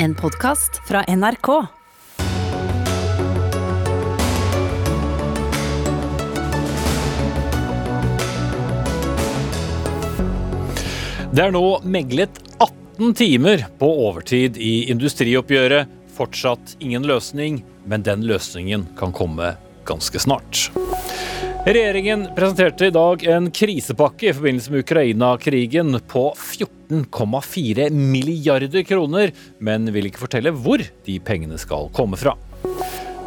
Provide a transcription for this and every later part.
En podkast fra NRK. Det er nå meglet 18 timer på overtid i industrioppgjøret. Fortsatt ingen løsning, men den løsningen kan komme ganske snart. Regjeringen presenterte i dag en krisepakke i forbindelse med Ukraina-krigen på 14,4 milliarder kroner, men vil ikke fortelle hvor de pengene skal komme fra.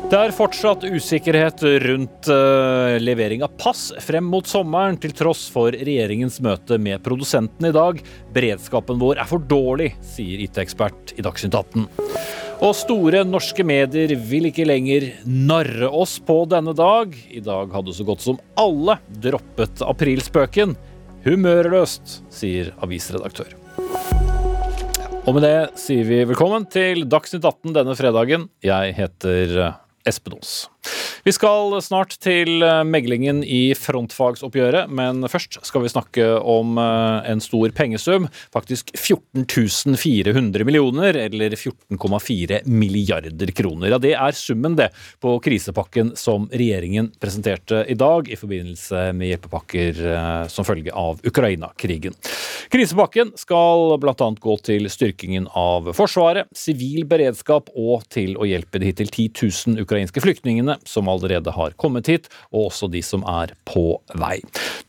Det er fortsatt usikkerhet rundt uh, levering av pass frem mot sommeren, til tross for regjeringens møte med produsenten i dag. Beredskapen vår er for dårlig, sier IT-ekspert i Dagsnytt 18. Og store norske medier vil ikke lenger narre oss på denne dag. I dag hadde så godt som alle droppet aprilspøken. Humørløst, sier avisredaktør. Og med det sier vi velkommen til Dagsnytt 18 denne fredagen. Jeg heter Espen Aas. Vi skal snart til eh, meglingen i frontfagsoppgjøret, men først skal vi snakke om eh, en stor pengesum. Faktisk 14 400 millioner, eller 14,4 milliarder kroner. Ja, Det er summen, det, på krisepakken som regjeringen presenterte i dag i forbindelse med hjelpepakker eh, som følge av Ukraina-krigen. Krisepakken skal bl.a. gå til styrkingen av Forsvaret, sivil beredskap og til å hjelpe de hittil 10 000 ukrainske flyktningene som allerede har kommet hit, og også de som er på vei.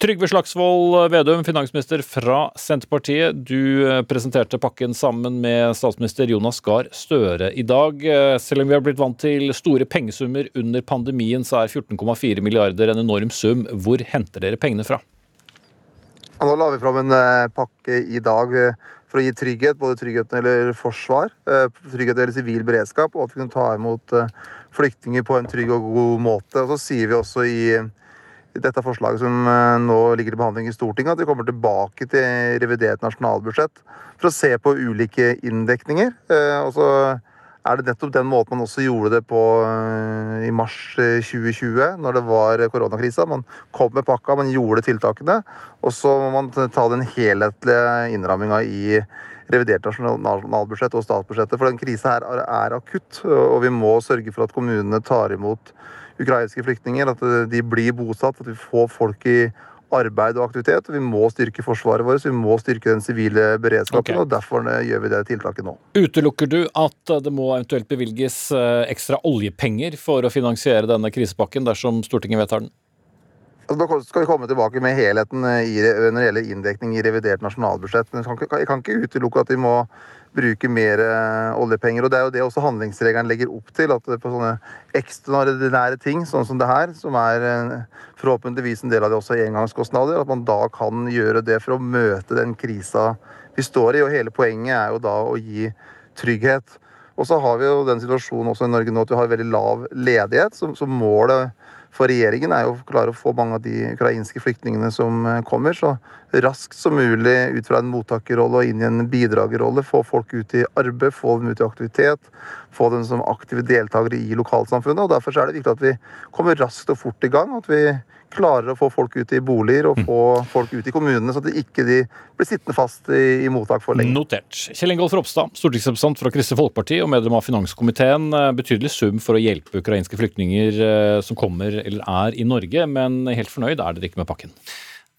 Trygve Slagsvold Vedum, finansminister fra Senterpartiet. Du eh, presenterte pakken sammen med statsminister Jonas Gahr Støre i dag. Eh, selv om vi har blitt vant til store pengesummer under pandemien, så er 14,4 milliarder en enorm sum. Hvor henter dere pengene fra? Nå la vi fram en eh, pakke i dag for å gi trygghet, både trygghet gjelder forsvar, trygghet når det gjelder sivil beredskap, og at vi kan ta imot flyktninger på en trygg og god måte. Og så sier vi også i, dette forslaget som eh, nå ligger til behandling i Stortinget, at vi kommer tilbake til revidert nasjonalbudsjett for å se på ulike inndekninger. Eh, og så er det nettopp den måten man også gjorde det på eh, i mars 2020, når det var koronakrisa. Man kom med pakka, man gjorde tiltakene. Og så må man ta den helhetlige innramminga i revidert nasjonalbudsjett og statsbudsjettet. For den krisa her er akutt, og vi må sørge for at kommunene tar imot ukrainske flyktninger. At de blir bosatt, at vi får folk i arbeid og aktivitet. Vi må styrke forsvaret vårt, vi må styrke den sivile beredskapen. Okay. og Derfor gjør vi det tiltaket nå. Utelukker du at det må eventuelt bevilges eh, ekstra oljepenger for å finansiere denne krisepakken dersom Stortinget vedtar den? Da skal vi komme tilbake med helheten eh, i, når det gjelder inndekning i revidert nasjonalbudsjett. Men jeg kan, jeg kan ikke utelukke at vi må bruke mer eh, oljepenger. og Det er jo det også handlingsregelen legger opp til. At på sånne ekstraordinære ting, sånn som det her, som er eh, forhåpentligvis en del av det også engangskostnader, at man da kan gjøre det for å møte den krisa vi står i. Og hele poenget er jo da å gi trygghet. Og så har vi jo den situasjonen også i Norge nå at vi har veldig lav ledighet. Så, så målet for regjeringen er jo å klare å få mange av de ukrainske flyktningene som eh, kommer, så raskt som mulig ut fra en mottakerrolle og inn i en bidragerrolle. Få folk ut i arbeid, få dem ut i aktivitet, få dem som aktive deltakere i lokalsamfunnet. og Derfor er det viktig at vi kommer raskt og fort i gang. at vi klarer å få folk ut i boliger og mm. få folk ut i kommunene, så at de ikke de blir sittende fast i, i mottak for lenge. Notert. Kjell Ingolf Ropstad, stortingsrepresentant fra Kristelig Folkeparti og medlem av finanskomiteen. Eh, betydelig sum for å hjelpe ukrainske flyktninger eh, som kommer eller er i Norge, men helt fornøyd er dere ikke med pakken?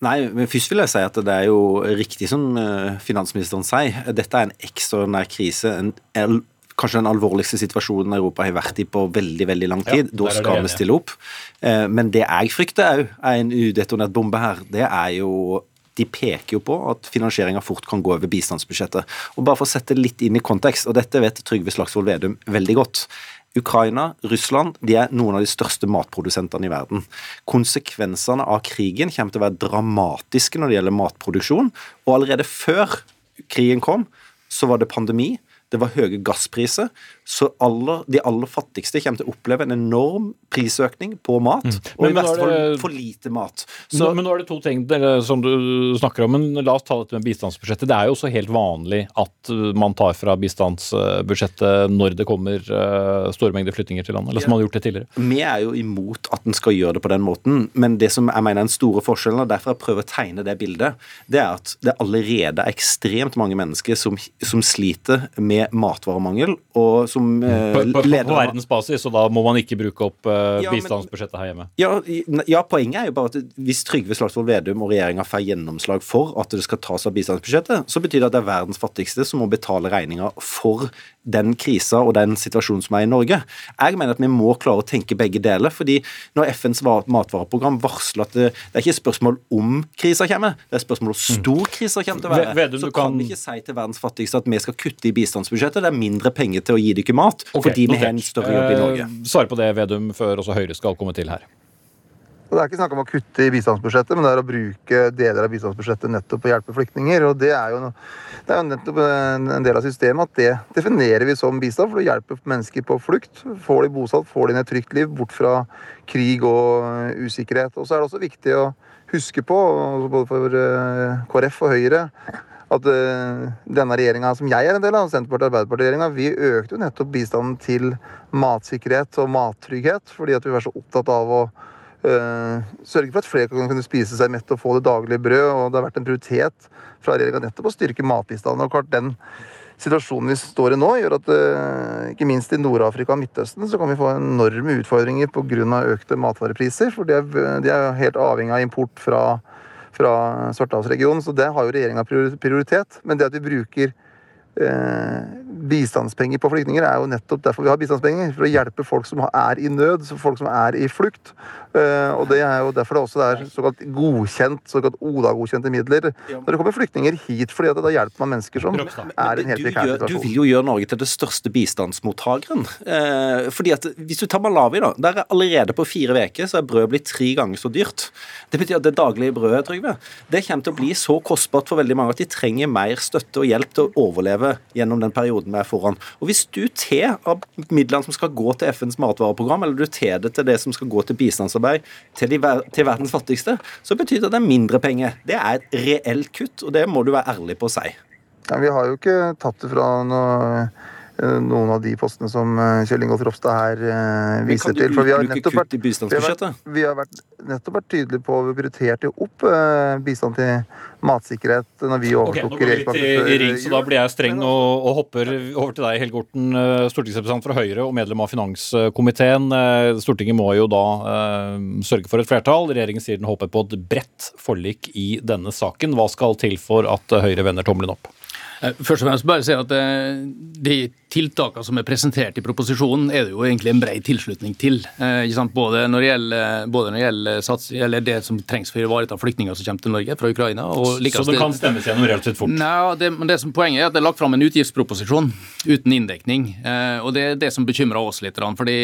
Nei, men først vil jeg si at det er jo riktig som eh, finansministeren sier. Dette er en ekstraordinær krise. En kanskje den alvorligste situasjonen Europa har vært i på veldig veldig lang tid. Ja, da skal vi stille opp. Eh, men det jeg frykter òg, er en udetonert bombe her. Det er jo de peker jo på at finansieringa fort kan gå over bistandsbudsjettet. Og Bare for å sette litt inn i kontekst, og dette vet Trygve Slagsvold Vedum veldig godt. Ukraina, Russland, de er noen av de største matprodusentene i verden. Konsekvensene av krigen kommer til å være dramatiske når det gjelder matproduksjon. Og allerede før krigen kom, så var det pandemi det var høye gasspriser. Så aller, de aller fattigste kommer til å oppleve en enorm prisøkning på mat, mm. og i verste fall for lite mat. Så, men nå er det to ting som du snakker om, men la oss ta dette med bistandsbudsjettet. Det er jo også helt vanlig at uh, man tar fra bistandsbudsjettet når det kommer uh, store mengder flyttinger til landet, eller som man har gjort det tidligere. Vi er jo imot at en skal gjøre det på den måten, men det som jeg mener er den store forskjellen, og derfor jeg prøver å tegne det bildet, det er at det allerede er ekstremt mange mennesker som, som sliter med med matvaremangel, og som på, på, på, leder på verdensbasis, og da må man ikke bruke opp uh, Ja, bistandsbudsjettet her hjemme. Ja, ja, poenget er jo bare at hvis Trygve Slagsvold Vedum og regjeringa får gjennomslag for at det skal tas av bistandsbudsjettet, så betyr det at det er verdens fattigste som må betale regninga for den krisa og den situasjonen som er i Norge. Jeg mener at vi må klare å tenke begge deler. fordi når FNs matvareprogram varsler at det, det er ikke spørsmål om krisa kommer, det er spørsmål om stor krisa kommer til å være. Ve- Vedum, så kan kan- vi ikke si til verdens fattigste at vi skal kutte i bistandsbudsjettet. Det er mindre penger til å gi dere mat, okay, fordi vi har en større jobb i Norge. Eh, Svare på det, Vedum, før også Høyre skal komme til her. Og Det er ikke snakk om å kutte i bistandsbudsjettet, men det er å bruke deler av bistandsbudsjettet nettopp på å hjelpe flyktninger. Og det er jo, noe, det er jo nettopp en del av systemet at det definerer vi som bistand, for å hjelpe mennesker på flukt. Får de bosatt, får de inn et trygt liv, bort fra krig og eh, usikkerhet. Og så er det også viktig å huske på, både for eh, KrF og Høyre, at eh, denne regjeringa som jeg er en del av, Senterpartiet- og Arbeiderpartiet-regjeringa, vi økte jo nettopp bistanden til matsikkerhet og mattrygghet, fordi at vi var så opptatt av å sørge for at flere kan kunne spise seg mett og få det daglige brød. og Det har vært en prioritet fra regjeringa nettopp å styrke matbistanden. og klart den Situasjonen vi står i nå, gjør at eh, ikke minst i Nord-Afrika og Midtøsten så kan vi få enorme utfordringer pga. økte matvarepriser. For de er, de er helt avhengig av import fra, fra Svartehavsregionen. Så det har jo regjeringa prioritet. Men det at vi bruker eh, bistandspenger på flyktninger, er jo nettopp derfor vi har bistandspenger. For å hjelpe folk som er i nød, folk som er i flukt. Eh, og det er jo derfor det også er såkalt godkjent, såkalt ODA-godkjente midler når det kommer flyktninger hit. fordi at da hjelper man mennesker som er i en helt prekær situasjon. du vil jo gjøre Norge til det største bistandsmottakeren. Eh, fordi at Hvis du tar Malawi, da, der er allerede på fire uker så er brød blitt tre ganger så dyrt. Det betyr at det daglige brødet Trygve, det kommer til å bli så kostbart for veldig mange at de trenger mer støtte og hjelp til å overleve gjennom den perioden vi er foran. Og Hvis du tar av midlene som skal gå til FNs matvareprogram, eller du tar det til det som skal gå til bistandsarbeid til, ver- til verdens fattigste, så betyr det at det er mindre penger. Det er et reelt kutt, og det må du være ærlig på å si. Ja, vi har jo ikke tatt det fra noe, noen av de postene som eh, Kjell Ingolf Ropstad her eh, viser til. For vi har nettopp vært vi har, vært, vi har vært, nettopp vært tydelige på Vi prioriterte jo opp eh, bistand til matsikkerhet når vi overtok i, regjeringsmakten så da blir jeg streng og, og hopper over til deg, Helge Orten, eh, stortingsrepresentant fra Høyre og medlem av finanskomiteen. Eh, Stortinget må jo da uh, sørge for et flertall. Regjeringen sier den håper på et bredt forlik i denne saken. Hva skal til for at eh, Høyre vender tommelen opp? Eh, Først og fremst bare si at eh, De tiltakene som er presentert i proposisjonen, er det jo egentlig en bred tilslutning til. Eh? Både når det gjelder, både når det, gjelder sats, eller det som trengs for å ivareta flyktninger som kommer til Norge fra Ukraina. Og Så det kan stemmes gjennom relativt fort? Nei, det, men det som Poenget er at det er lagt fram en utgiftsproposisjon uten inndekning. Og Det er det som bekymrer oss litt. fordi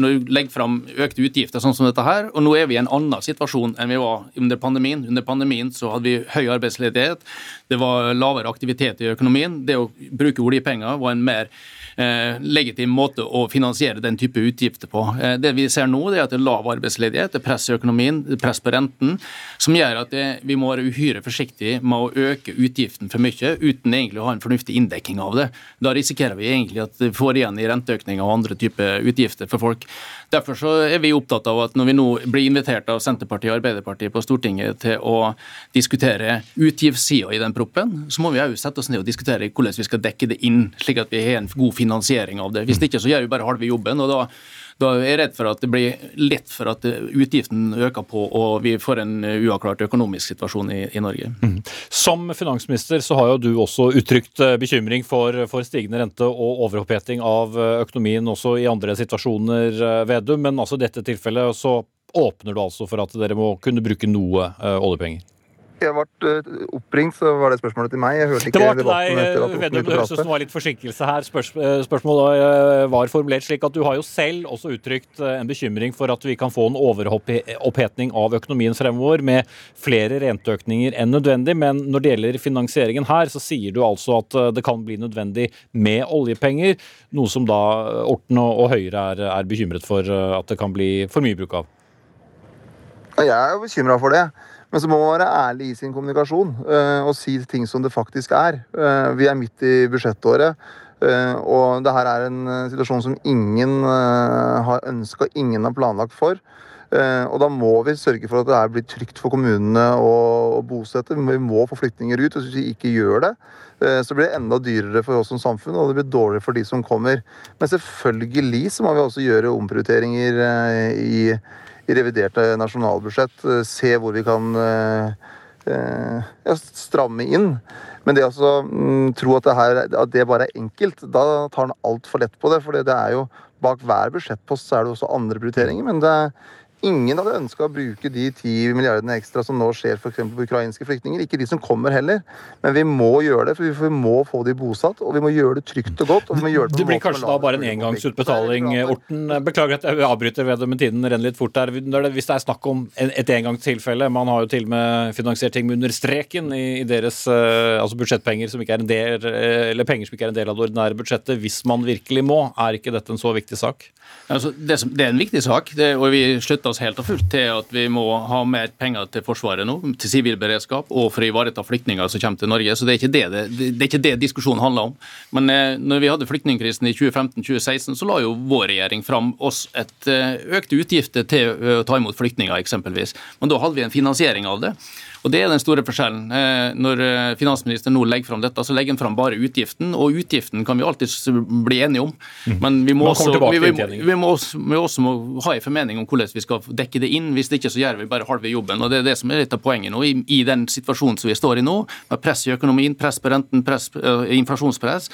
Når du legger fram økte utgifter sånn som dette her, og nå er vi i en annen situasjon enn vi var under pandemien. Under pandemien så hadde vi høy arbeidsledighet, det var lavere aktivitet i økonomien. Det å bruke oljepenger var en mer eh, legitim måte å finansiere den type utgifter på. Eh, det vi ser nå, er at det er lav arbeidsledighet, det er press i økonomien, det er press på renten, som gjør at det, vi må være uhyre forsiktige med å øke utgiften for mye uten egentlig å ha en fornuftig inndekking av det. Da risikerer vi egentlig at vi får igjen i renteøkninger og andre typer utgifter for folk. Derfor så er vi opptatt av at når vi nå blir invitert av Senterpartiet og Arbeiderpartiet på Stortinget til å diskutere utgiftssida i den proppen, så må vi òg sette oss ned og diskutere hvordan vi skal dekke det inn, slik at vi har en god finansiering av det. Hvis ikke så gjør vi bare halve jobben. og da da er jeg redd for at det blir lett for at utgiften øker på og vi får en uavklart økonomisk situasjon i, i Norge. Som finansminister så har jo du også uttrykt eh, bekymring for, for stigende rente og overoppheting av eh, økonomien også i andre situasjoner, eh, Vedum. Men altså i dette tilfellet så åpner du altså for at dere må kunne bruke noe oljepenger. Jeg ble eh, oppringt, så var det spørsmålet til meg. Jeg hørte ikke Det var debatten deg, etter at eh, Vedum. Det høres ut som det var litt forsinkelse her. Spørs, eh, spørsmålet var formulert slik at du har jo selv også uttrykt en bekymring for at vi kan få en overopphetning av økonomien fremover med flere renteøkninger enn nødvendig. Men når det gjelder finansieringen her, så sier du altså at det kan bli nødvendig med oljepenger. Noe som da Orten og Høyre er, er bekymret for at det kan bli for mye bruk av. Jeg er jo bekymra for det. Men så må man være ærlig i sin kommunikasjon eh, og si ting som det faktisk er. Eh, vi er midt i budsjettåret, eh, og det her er en situasjon som ingen har ønska, ingen har planlagt for. Og da må vi sørge for at det blir trygt for kommunene å, bosette. Vi må få flyktninger ut. Hvis vi ikke gjør det, så blir det enda dyrere for oss som samfunn, og det blir dårligere for de som kommer. Men selvfølgelig så må vi også gjøre omprioriteringer i, i reviderte nasjonalbudsjett. Eh, se hvor vi kan eh, eh, ja, stramme inn. Men det å mm, tro at det, her, at det bare er enkelt, da tar han altfor lett på det. For det er jo bak hver budsjettpost så er det også andre prioriteringer. Men det er Ingen hadde ønska å bruke de ti milliardene ekstra som nå skjer f.eks. på ukrainske flyktninger. Ikke de som kommer heller. Men vi må gjøre det, for vi må få de bosatt. Og vi må gjøre det trygt og godt. det, det blir kanskje da bare en engangsutbetaling, Orten. Beklager at jeg avbryter ved det, men tiden renner litt fort der. Hvis det er snakk om et engangstilfelle Man har jo til og med finansiert ting med under streken i, deres eh, altså budsjettpenger som ikke er en del, eh, eller penger som ikke er en del av det ordinære budsjettet. Hvis man virkelig må, er ikke dette en så viktig sak? Altså, det, som, det, er en viktig sak, det, og vi slutter oss helt og fullt til at vi må ha mer penger til Forsvaret nå, til sivil beredskap og for å ivareta flyktninger som kommer til Norge. Så Det er ikke det, det, det, ikke det diskusjonen handler om. Men eh, når vi hadde flyktningkrisen i 2015-2016, så la jo vår regjering fram oss et eh, økte utgifter til å ta imot flyktninger, eksempelvis. Men da hadde vi en finansiering av det. Og Det er den store forskjellen. Eh, når eh, finansministeren nå legger fram dette, så legger han fram bare utgiften. Og utgiften kan vi alltid bli enige om. Mm. Men vi må, også, vi, vi, vi må også, vi også må ha en formening om hvordan vi skal dekke det inn. Hvis det ikke så gjør vi bare halve jobben. Og Det er det som er litt av poenget nå, i, i den situasjonen som vi står i nå, med press i økonomien, press på renten, press, uh, inflasjonspress,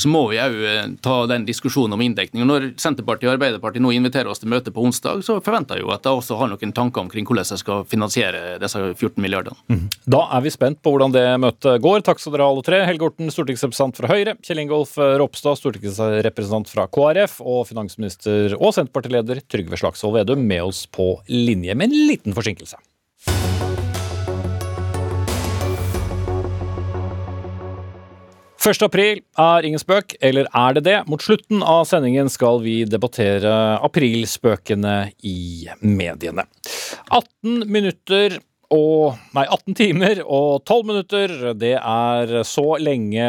så må vi òg ta den diskusjonen om inndekning. Og Når Senterpartiet og Arbeiderpartiet nå inviterer oss til møte på onsdag, så forventer jeg jo at de også har noen tanker omkring hvordan de skal finansiere disse 14 milliardene milliardene. Mm. Da er vi spent på hvordan det møtet går. Takk skal dere ha alle tre. Helge Orten, stortingsrepresentant fra Høyre. Kjell Ingolf Ropstad, stortingsrepresentant fra KrF. Og finansminister og Senterpartileder Trygve Slagsvold Vedum med oss på linje, med en liten forsinkelse. Første april er ingen spøk, eller er det det? Mot slutten av sendingen skal vi debattere aprilspøkene i mediene. 18 minutter og Nei, 18 timer og 12 minutter. Det er så lenge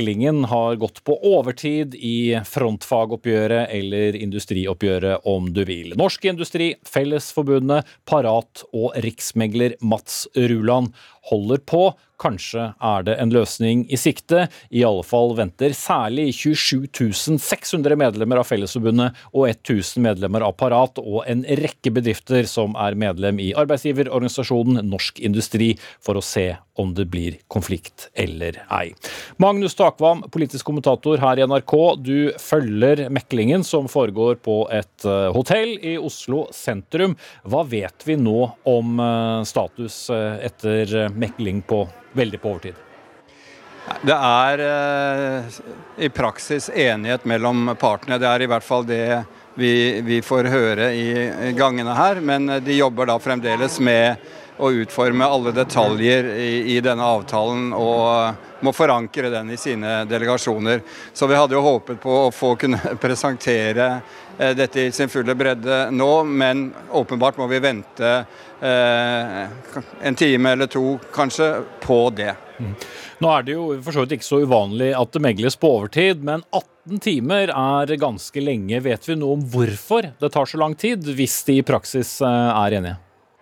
meklingen har gått på overtid i frontfagoppgjøret eller industrioppgjøret, om du vil. Norsk Industri, Fellesforbundet, Parat og riksmegler Mats Ruland holder på. Kanskje er det en løsning i sikte. I alle fall venter særlig 27 600 medlemmer av Fellesforbundet og 1000 medlemmer av Parat og en rekke bedrifter som er medlem i arbeidsgiverorganisasjonen Norsk Industri, for å se om det blir konflikt eller ei. Magnus Takvam, politisk kommentator her i NRK. Du følger meklingen som foregår på et eh, hotell i Oslo sentrum. Hva vet vi nå om eh, status eh, etter mekling på veldig på overtid? Det er i praksis enighet mellom partene. Det er i hvert fall det vi, vi får høre i gangene her. Men de jobber da fremdeles med å utforme alle detaljer i, i, denne avtalen og må forankre den i sine delegasjoner. Så vi hadde jo håpet på å få kunne presentere eh, dette i sin fulle bredde nå, men åpenbart må vi vente eh, en time eller to kanskje på det. Mm. Nå er det jo for så vidt ikke så uvanlig at det megles på overtid, men 18 timer er ganske lenge. Vet vi noe om hvorfor det tar så lang tid, hvis de i praksis eh, er enige?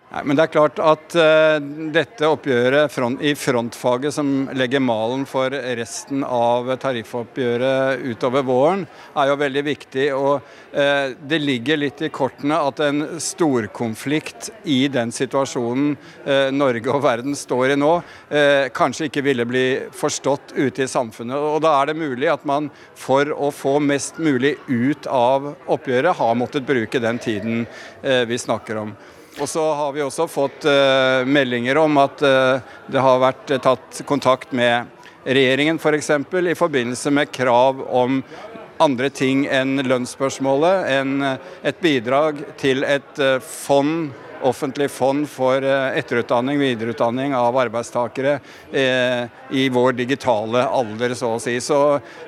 Nei, men det er klart at uh, dette oppgjøret front, i frontfaget som legger malen for resten av tariffoppgjøret utover våren, er jo veldig viktig. Og uh, det ligger litt i kortene at en storkonflikt i den situasjonen uh, Norge og verden står i nå, kanskje ikke ville bli forstått ute i samfunnet. Og da er det mulig at man for å få mest mulig ut av oppgjøret, har måttet bruke den tiden vi snakker om. Og så har vi også fått uh, meldinger om at uh, det har vært uh, tatt kontakt med regjeringen f.eks. For i forbindelse med krav om andre ting enn lønnsspørsmålet. En, et bidrag til et fond offentlig fond for eh, etterutdanning, videreutdanning av arbeidstakere eh, i vår digitale alder, så å si. Så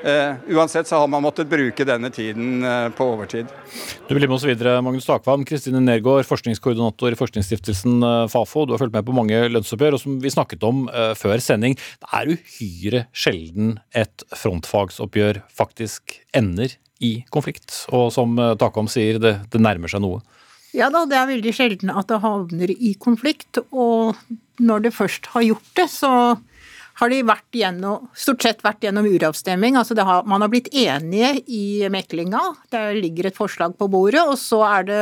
eh, uansett så har man måttet bruke denne tiden eh, på overtid. Du blir med oss videre, Magnus Takvam. Kristine Nergård, forskningskoordinator i Forskningsstiftelsen eh, Fafo. Du har fulgt med på mange lønnsoppgjør, og som vi snakket om eh, før sending, det er uhyre sjelden et frontfagsoppgjør faktisk ender i konflikt. Og som Takvam sier, det, det nærmer seg noe. Ja da, det er veldig sjelden at det havner i konflikt. Og når det først har gjort det, så har de vært gjennom, stort sett vært gjennom uravstemning. Altså har, man har blitt enige i meklinga. Det ligger et forslag på bordet, og så er det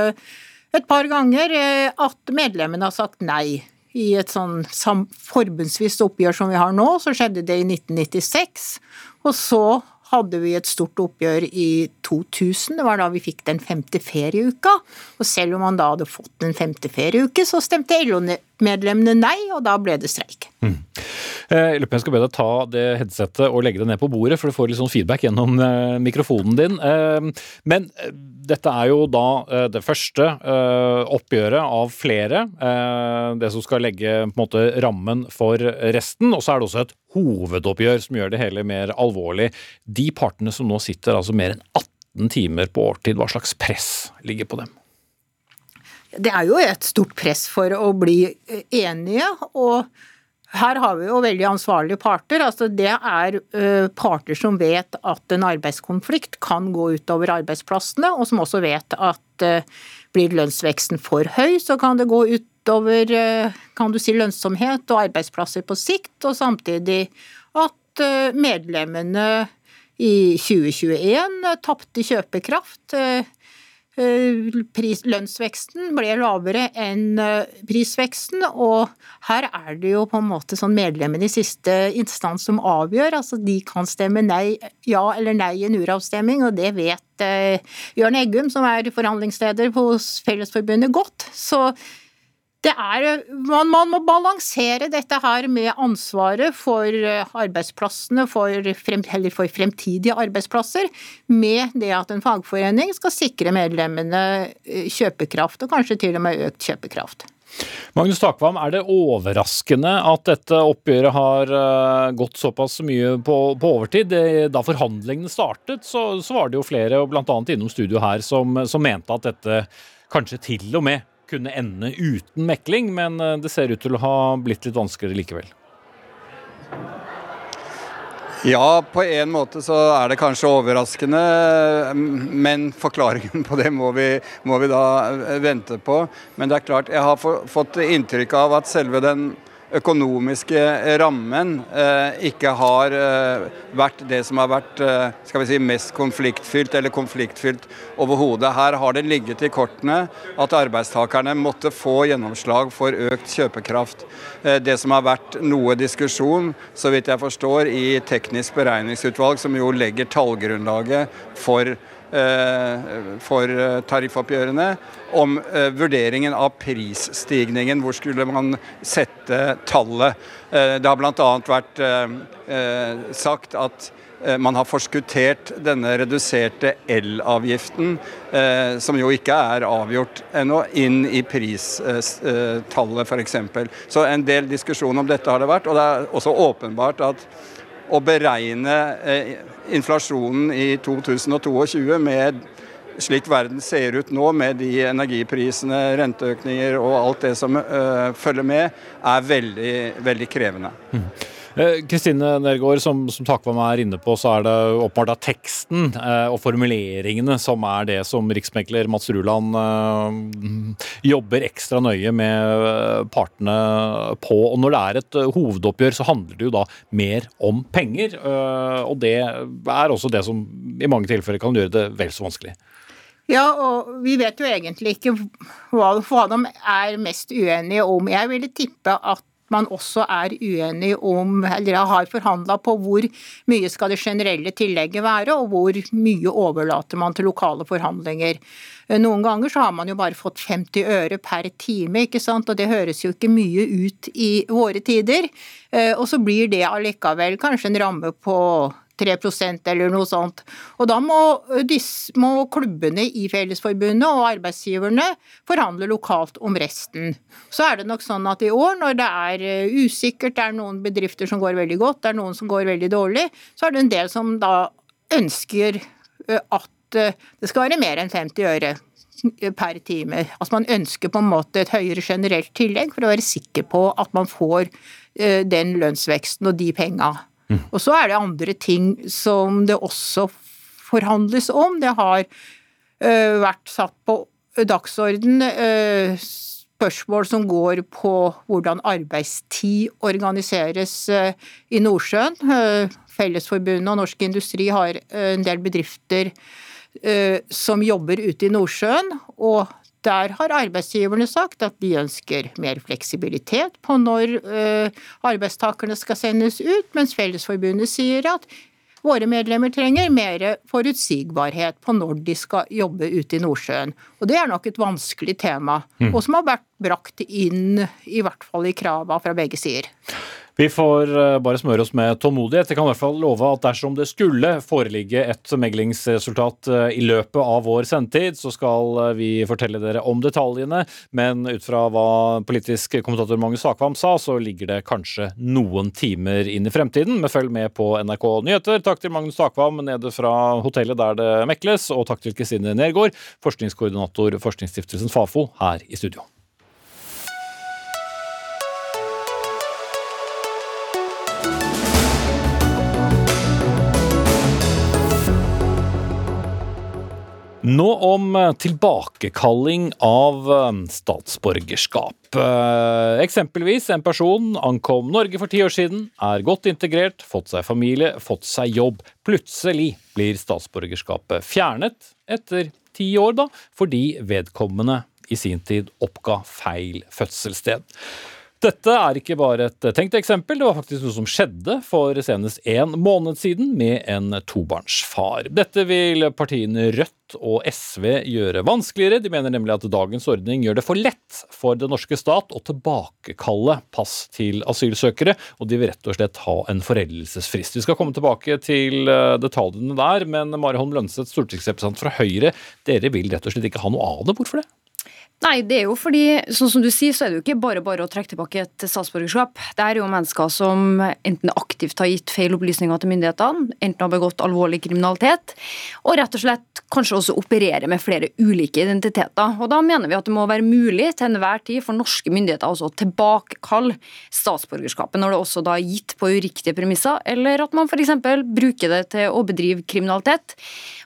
et par ganger eh, at medlemmene har sagt nei. I et sånn forbundsvist oppgjør som vi har nå, så skjedde det i 1996. Og så hadde vi et stort oppgjør i 2000. Det var da vi fikk den femte ferieuka. Og selv om man da hadde fått den femte ferieuke, så stemte LO-medlemmene nei, og da ble det streik. Mm. Eh, jeg lurer på jeg skal be deg ta det headsetet og legge det ned på bordet, for du får litt sånn feedback gjennom eh, mikrofonen din. Eh, men dette er jo da det første oppgjøret av flere. Det som skal legge på en måte rammen for resten. Og så er det også et hovedoppgjør som gjør det hele mer alvorlig. De partene som nå sitter altså mer enn 18 timer på årtid, hva slags press ligger på dem? Det er jo et stort press for å bli enige. og her har vi jo veldig ansvarlige parter. altså Det er uh, parter som vet at en arbeidskonflikt kan gå utover arbeidsplassene, og som også vet at uh, blir lønnsveksten for høy, så kan det gå utover kan du si, lønnsomhet og arbeidsplasser på sikt, og samtidig at medlemmene i 2021 tapte kjøpekraft. Eh, pris, lønnsveksten ble lavere enn eh, prisveksten, og her er det jo på en måte sånn medlemmene i siste instans som avgjør. altså De kan stemme nei, ja eller nei i en uravstemning, og det vet eh, Jørn Eggum, som er forhandlingsleder hos Fellesforbundet, godt. Så det er, man, man, må balansere dette her med ansvaret for eh, arbeidsplassene, for, frem, for, fremtidige arbeidsplasser, med det at en fagforening skal sikre medlemmene eh, kjøpekraft, og kanskje til og med økt kjøpekraft. Magnus Takvam, er det overraskende at dette oppgjøret har eh, gått såpass mye på, på overtid? Da forhandlingene startet, så, så, var det jo flere, bl.a. innom studio her, som, som mente at dette kanskje til og med kunne ende uten mekling, men eh, det ser ut til å ha blitt litt vanskeligere likevel. Ja, på en måte så er det kanskje overraskende, men forklaringen på det må vi, må vi da eh, vente på. Men det er klart, jeg har fått inntrykk av at selve den økonomiske rammen eh, ikke har eh, vært det som har vært eh, skal vi si, mest konfliktfylt eller konfliktfylt overhodet. Her har det ligget i kortene at arbeidstakerne måtte få gjennomslag for økt kjøpekraft. Det som har vært noe diskusjon, så vidt jeg forstår, i teknisk beregningsutvalg, som jo legger tallgrunnlaget for for eh, tariffoppgjørene om eh, vurderingen av prisstigningen. Hvor skulle man sette tallet? Det har bl.a. vært sagt at man har forskuttert denne reduserte elavgiften, som jo ikke er avgjort ennå, inn i pristallet f.eks. Så en del diskusjon om dette har det vært. Og det er også åpenbart at å beregne eh, inflasjonen i 2022 med slik verden ser ut nå, med de energiprisene, renteøkninger og alt det som uh, følger med, er veldig, veldig krevende. Mm. Eh, Kristine Nergård, som, som Takvam er inne på, så er det åpenbart at teksten eh, og formuleringene som er det som riksmekler Mats Ruland eh, jobber ekstra nøye med partene på. Og når det er et hovedoppgjør, så handler det jo da mer om penger. Og det er også det som i mange tilfeller kan gjøre det vel så vanskelig. Ja, og vi vet jo egentlig ikke hva, hva de er mest uenige om. Jeg ville tippe at man også er uenig om, eller har forhandla på hvor mye skal det generelle tillegget være, og hvor mye overlater man til lokale forhandlinger. Noen ganger så har man jo bare fått 50 øre per time, ikke sant, og det høres jo ikke mye ut i våre tider. Eh, og så blir det allikevel kanskje en ramme på 3% eller noe sånt. Og da må, disse, må klubbene i Fellesforbundet og arbeidsgiverne forhandle lokalt om resten. Så er det nok sånn at i år, når det er eh, usikkert, det er noen bedrifter som går veldig godt, det er noen som går veldig dårlig, så er det en del som da ønsker eh, at eh, det skal være mer enn 50 øre per time. Altså Man ønsker på en måte et høyere generelt tillegg for å være sikker på at man får den lønnsveksten og de penga Mm. Og så er det andre ting som det også forhandles om. Det har uh, vært satt på dagsorden spørsmål som går på hvordan arbeidstid organiseres i Nordsjøen. Fellesforbundet og Norsk Industri har en del bedrifter som jobber ute i Nordsjøen. og der har arbeidsgiverne sagt at de ønsker mer fleksibilitet på når arbeidstakerne skal sendes ut, mens Fellesforbundet sier at Våre medlemmer trenger mer forutsigbarhet på når de skal jobbe ute i Nordsjøen. Og det er nok et vanskelig tema, mm. og som har vært brakt inn, i hvert fall i krava fra begge sider. Vi får eh, bare smøre oss med tålmodighet. Jeg kan i hvert fall love at dersom det skulle foreligge et meglingsresultat eh, i løpet av vår sendetid, så skal eh, vi fortelle dere om detaljene. Men ut fra hva politisk kommentator Magnus Sakvam sa, så ligger det kanskje noen timer inn i fremtiden. Men følg med på NRK Nyheter. Takk til Magnus Sakvam nede fra hotellet der det mekles, og takk til Kristine Nergård, forskningskoordinator Forskningsstiftelsen Fafo, her i studio. Nå om eh, tilbakekalling av eh, statsborgerskap. Eh, eksempelvis en person ankom Norge for ti år siden, er godt integrert, fått seg familie, fått seg jobb. Plutselig blir statsborgerskapet fjernet etter ti år, da, fordi vedkommende i sin tid oppga feil fødselssted. Dette er ikke bare et tenkt eksempel, det var faktisk noe som skjedde for senest en måned siden med en tobarnsfar. Dette vil partiene Rødt og SV gjøre vanskeligere. De mener nemlig at dagens ordning gjør det for lett for den norske stat å tilbakekalle pass til asylsøkere, og de vil rett og slett ha en foreldelsesfrist. Vi skal komme tilbake til eh, detaljene der, men Mari Holm Lønseth, stortingsrepresentant fra Høyre, dere vil rett og slett ikke ha noe av det. Hvorfor det? Nei, det er jo fordi, sånn som du sier, så er det jo ikke bare bare å trekke tilbake et statsborgerskap. Det er jo mennesker som enten aktivt har gitt feil opplysninger til myndighetene, enten har begått alvorlig kriminalitet, og rett og slett kanskje også opererer med flere ulike identiteter. Og Da mener vi at det må være mulig til enhver tid for norske myndigheter også å tilbakekalle statsborgerskapet når det også da er gitt på uriktige premisser, eller at man f.eks. bruker det til å bedrive kriminalitet.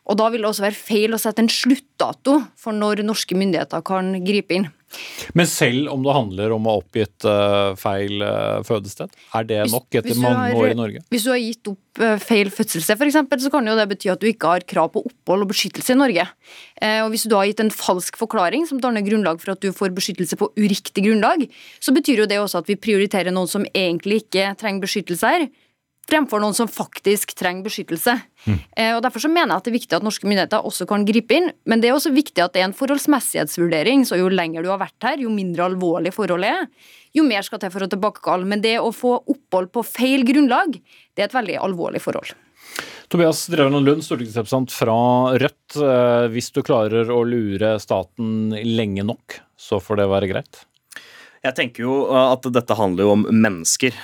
Og Da vil det også være feil å sette en sluttdato for når norske myndigheter kan gripe inn. Men selv om det handler om å ha oppgitt uh, feil uh, fødested, er det nok etter mange har, år i Norge? Hvis du har gitt opp uh, feil fødselssted f.eks., så kan jo det bety at du ikke har krav på opphold og beskyttelse i Norge. og Hvis du har gitt en falsk forklaring som danner grunnlag for at du får beskyttelse på uriktig grunnlag, så betyr jo det også at vi prioriterer noen som egentlig ikke trenger beskyttelse her fremfor noen som faktisk trenger beskyttelse. Mm. og Derfor så mener jeg at det er viktig at norske myndigheter også kan gripe inn. Men det er også viktig at det er en forholdsmessighetsvurdering. Så jo lenger du har vært her, jo mindre alvorlig forholdet er, jo mer skal til for å tilbakekalle. Men det å få opphold på feil grunnlag, det er et veldig alvorlig forhold. Tobias Drevland Lund, stortingsrepresentant fra Rødt. Eh, hvis du klarer å lure staten lenge nok, så får det være greit? Jeg tenker jo uh, at dette handler jo om mennesker.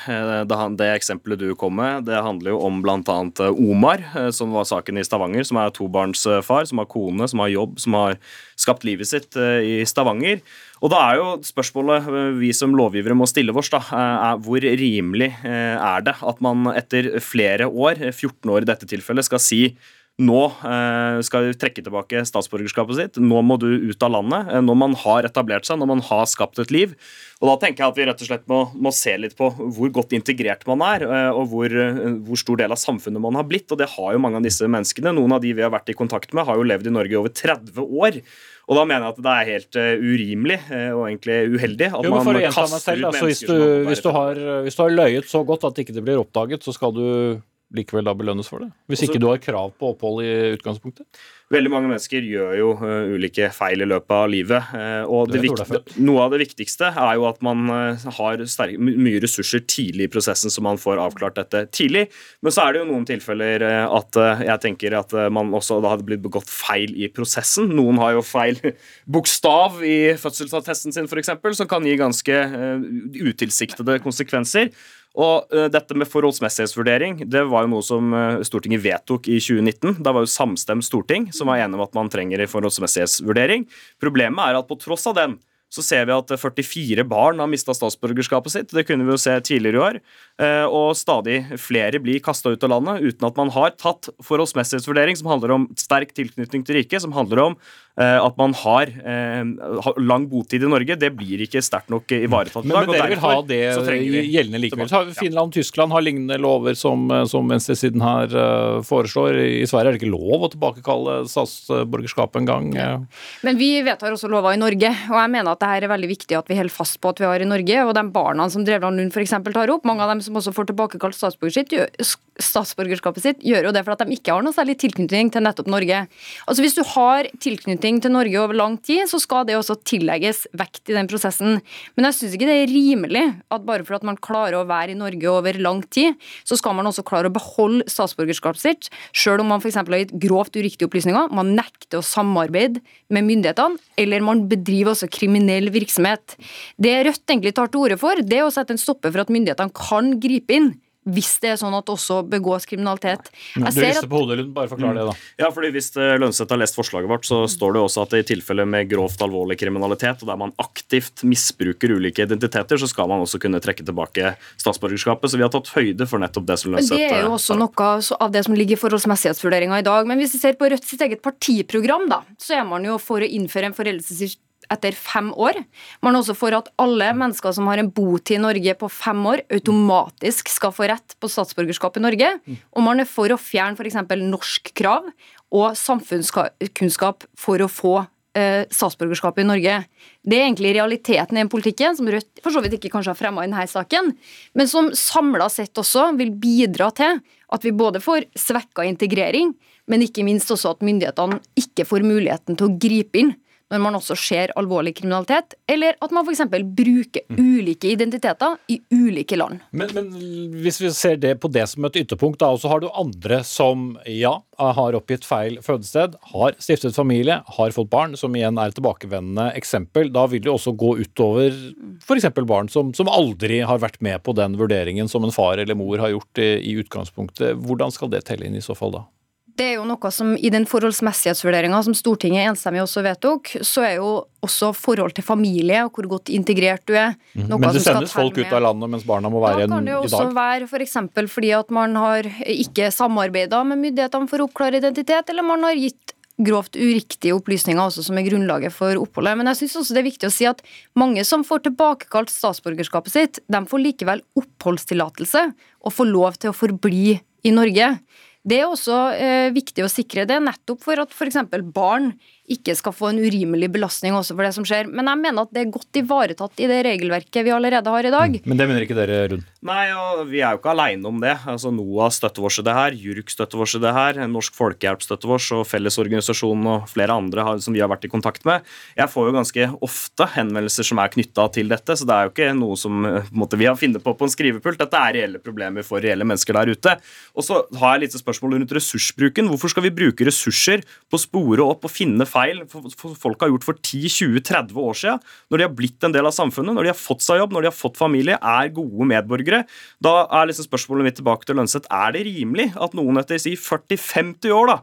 Det, det eksempelet du kom med, det handler jo om bl.a. Uh, Omar, som var saken i Stavanger, som er tobarnsfar, som har kone, som har jobb, som har skapt livet sitt i Stavanger. Og da er jo spørsmålet vi som lovgivere må stille oss, da, er hvor rimelig er det at man etter flere år, 14 år i dette tilfellet, skal si nå eh, skal du trekke tilbake statsborgerskapet sitt. Nå må du ut av landet. Eh, når man har etablert seg, når man har skapt et liv. Og Da tenker jeg at vi rett og slett må, må se litt på hvor godt integrert man er, eh, og hvor, hvor, stor del av samfunnet man har blitt. Og det har jo mange av disse menneskene. Noen av de vi har vært i kontakt med, har jo levd i Norge i over 30 år. Og da mener jeg at det er helt urimelig og egentlig uheldig at jo, man kaster ut altså, mennesker hvis du, hvis, du har, hvis du har løyet så godt at ikke det blir oppdaget, så skal du likevel da belønnes for det? Hvis ikke du har krav på opphold i utgangspunktet? Veldig mange mennesker gjør jo uh, ulike feil i løpet av livet. Uh, og noe av det viktigste er jo at man uh, har sterk, mye ressurser tidlig i prosessen, så man får avklart dette tidlig. Men så er det jo noen tilfeller at jeg tenker at man også da hadde blitt begått feil i prosessen. Noen har jo feil bokstav i fødselsattesten sin, f.eks., som kan gi ganske utilsiktede konsekvenser. Og uh, dette med forholdsmessighetsvurdering det var jo noe som uh, Stortinget vedtok i 2019. Da var jo samstemt storting som var enig om at man trenger en forholdsmessighetsvurdering. Problemet er at på tross av den så ser vi at 44 barn har mista statsborgerskapet sitt. Det kunne vi jo se tidligere i år. Eh, og stadig flere blir kasta ut av landet uten at man har tatt forholdsmessighetsvurdering som handler om sterk tilknytning til riket, som handler om eh, at man har eh, lang botid i Norge. Det blir ikke sterkt nok ivaretatt i dag. Men, men dere vil ha det gjeldende likevel. Finland og Tyskland har lignende lover som, som venstresiden her foreslår. I Sverige er det ikke lov å tilbakekalle statsborgerskap engang. Men vi vedtar også lover i Norge, og jeg mener at det her er veldig viktig at vi holder fast på at vi har i Norge. Og de barna som Drevland Lund f.eks. tar opp, mange av dem som også får tilbakekalt statsborgerskapet sitt, gjør jo det for at de ikke har noe særlig tilknytning til nettopp Norge. Altså Hvis du har tilknytning til Norge over lang tid, så skal det også tillegges vekt i den prosessen. Men jeg syns ikke det er rimelig at bare for at man klarer å være i Norge over lang tid, så skal man også klare å beholde statsborgerskapet sitt, sjøl om man f.eks. har gitt grovt uriktige opplysninger, man nekter å samarbeide med myndighetene, eller man bedriver også kriminell virksomhet. Det Rødt egentlig tar til orde for, det er å sette en stopper for at myndighetene kan gripe inn hvis det er sånn at også begås kriminalitet. Jeg du rister på hodet, Bare forklar det, da. Ja, fordi Hvis eh, Lønseth har lest forslaget vårt, så står det også at i tilfelle med grovt alvorlig kriminalitet, og der man aktivt misbruker ulike identiteter, så skal man også kunne trekke tilbake statsborgerskapet. Så vi har tatt høyde for nettopp det som Lønseth Det er jo også noe av det som ligger i forholdsmessighetsvurderinga i dag. Men hvis vi ser på Rødt sitt eget partiprogram, da, så er man jo for å innføre en foreldelsesrett etter fem år. Man også for at alle mennesker som har en botid i Norge på fem år, automatisk skal få rett på statsborgerskap i Norge. Og man er for å fjerne f.eks. norskkrav og samfunnskunnskap for å få statsborgerskapet statsborgerskap i Norge. Det er egentlig realiteten i den politikken, som Rødt for så vidt ikke kanskje har fremma i denne saken, men som samla sett også vil bidra til at vi både får svekka integrering, men ikke minst også at myndighetene ikke får muligheten til å gripe inn når man også ser alvorlig kriminalitet, eller at man f.eks. bruker mm. ulike identiteter i ulike land. Men, men, hvis vi ser det på det som et ytterpunkt, da, og så har du andre som ja, har oppgitt feil fødested, har stiftet familie, har fått barn, som igjen er et tilbakevendende eksempel. Da vil det også gå utover f.eks. barn som, som, aldri har vært med på den vurderingen som en far eller mor har gjort i, i utgangspunktet. Hvordan skal det telle inn i så fall da? Det er jo noe som I den forholdsmessighetsvurderinga som Stortinget enstemmig også vedtok, så er jo også forhold til familie og hvor godt integrert du er. Mm. Men det sendes folk ut av landet mens barna må være i dag? Da kan det jo også være f.eks. For fordi at man har ikke samarbeida med myndighetene for å oppklare identitet, eller man har gitt grovt uriktige opplysninger også som er grunnlaget for oppholdet. Men jeg syns også det er viktig å si at mange som får tilbakekalt statsborgerskapet sitt, de får likevel oppholdstillatelse og får lov til å forbli i Norge. Det er også eh, viktig å sikre det, nettopp for at f.eks. barn ikke skal få en urimelig belastning også for det som skjer. Men jeg mener at det er godt ivaretatt i det regelverket vi allerede har i dag. Mm. Men det mener ikke dere, Rund? Nei, og vi er jo ikke aleine om det. Altså NOAH støtter oss i det her, JURK støtter oss i det her, Norsk Folkehjelp støtter oss, og Fellesorganisasjonen og flere andre har, som vi har vært i kontakt med. Jeg får jo ganske ofte henvendelser som er knytta til dette, så det er jo ikke noe som måte, vi har funnet på på en skrivepult. Dette er reelle problemer for reelle mennesker der ute. Og så har jeg litt spørsmål rundt ressursbruken. Hvorfor skal vi bruke ressurser på å spore opp og finne feil feil folk har gjort for 10-20-30 år siden, når de har blitt en del av samfunnet, når de har fått seg jobb, når de har fått familie, er gode medborgere. Da er liksom spørsmålet mitt tilbake til Lønseth. Er det rimelig at noen etter si 40-50 år da,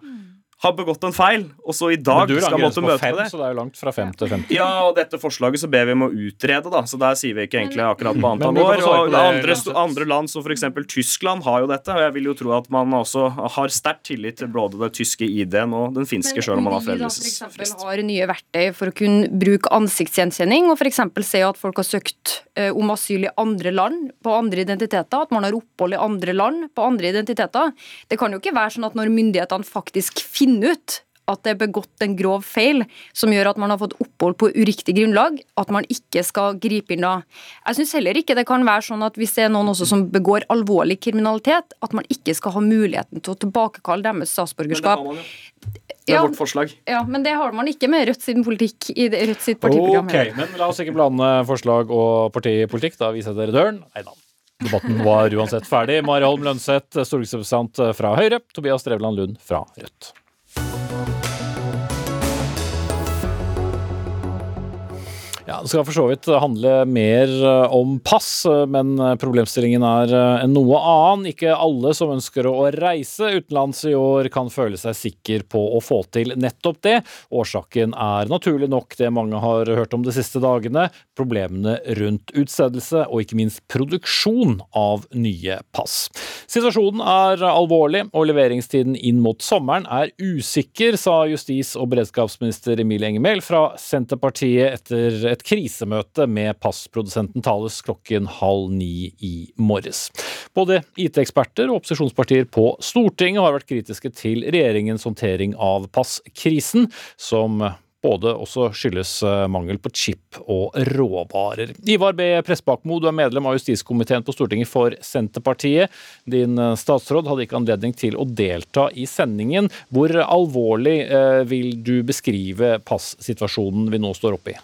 har begått en feil, og så i dag skal måtte møte fem, det. Så det er jo langt fra fem til 50. Ja, og dette forslaget så ber vi om å utrede, da. Så der sier vi ikke egentlig akkurat på antall år. Og andre, andre, land, som f.eks. Tyskland, har jo dette. Og jeg vil jo tro at man også har sterk tillit til både det tyske ID-en og den finske, sjøl om man har foreldelsesfrist. har nye verktøy for å kunne bruke ansiktsgjenkjenning og f.eks. se at folk har søkt eh, om asyl i andre land på andre identiteter, at man har opphold i andre land på andre identiteter. Det kan jo ikke være sånn at når myndighetene faktisk finner finne ut at det er begått en grov feil som gjør at man har fått opphold på uriktig grunnlag, at man ikke skal gripe inn da. Jeg syns heller ikke det kan være sånn at hvis det er noen også som begår alvorlig kriminalitet, at man ikke skal ha muligheten til å tilbakekalle deres statsborgerskap. Men det har man jo. Det er ja, vårt forslag. Ja, Men det har man ikke med Rødt sin politikk i Rødt sitt partiprogram. Ok, men La oss ikke blande forslag og partipolitikk. Da viser jeg dere døren. Nei da. Debatten var uansett ferdig. Mari Holm Lønseth, stortingsrepresentant fra Høyre. Tobias Drevland Lund fra Rødt. Bye. Ja, Det skal for så vidt handle mer eh, om pass, eh, men eh, problemstillingen er en noe annen. Ikke alle som ønsker å reise utenlands i år kan føle seg sikker på å få til nettopp det. Årsaken er naturlig nok det mange har hørt om de siste dagene, problemene rundt utstedelse og ikke minst produksjon av nye pass. Situasjonen er alvorlig, og leveringstiden inn mot sommeren er usikker, sa justis- og beredskapsminister Emilie Enger Mehl fra Senterpartiet etter et krisemøte med passprodusenten Thales klokken halv ni i morges. Både IT-eksperter og opposisjonspartier på Stortinget har vært kritiske til regjeringens håndtering av passkrisen, som både også skyldes eh, mangel på chip og råvarer. Ivar B. Pressbakmo, du er medlem av justiskomiteen på Stortinget for Senterpartiet. Din eh, statsråd hadde ikke anledning til å delta i sendingen. Hvor alvorlig eh, vil du beskrive passituasjonen vi nå står oppe i?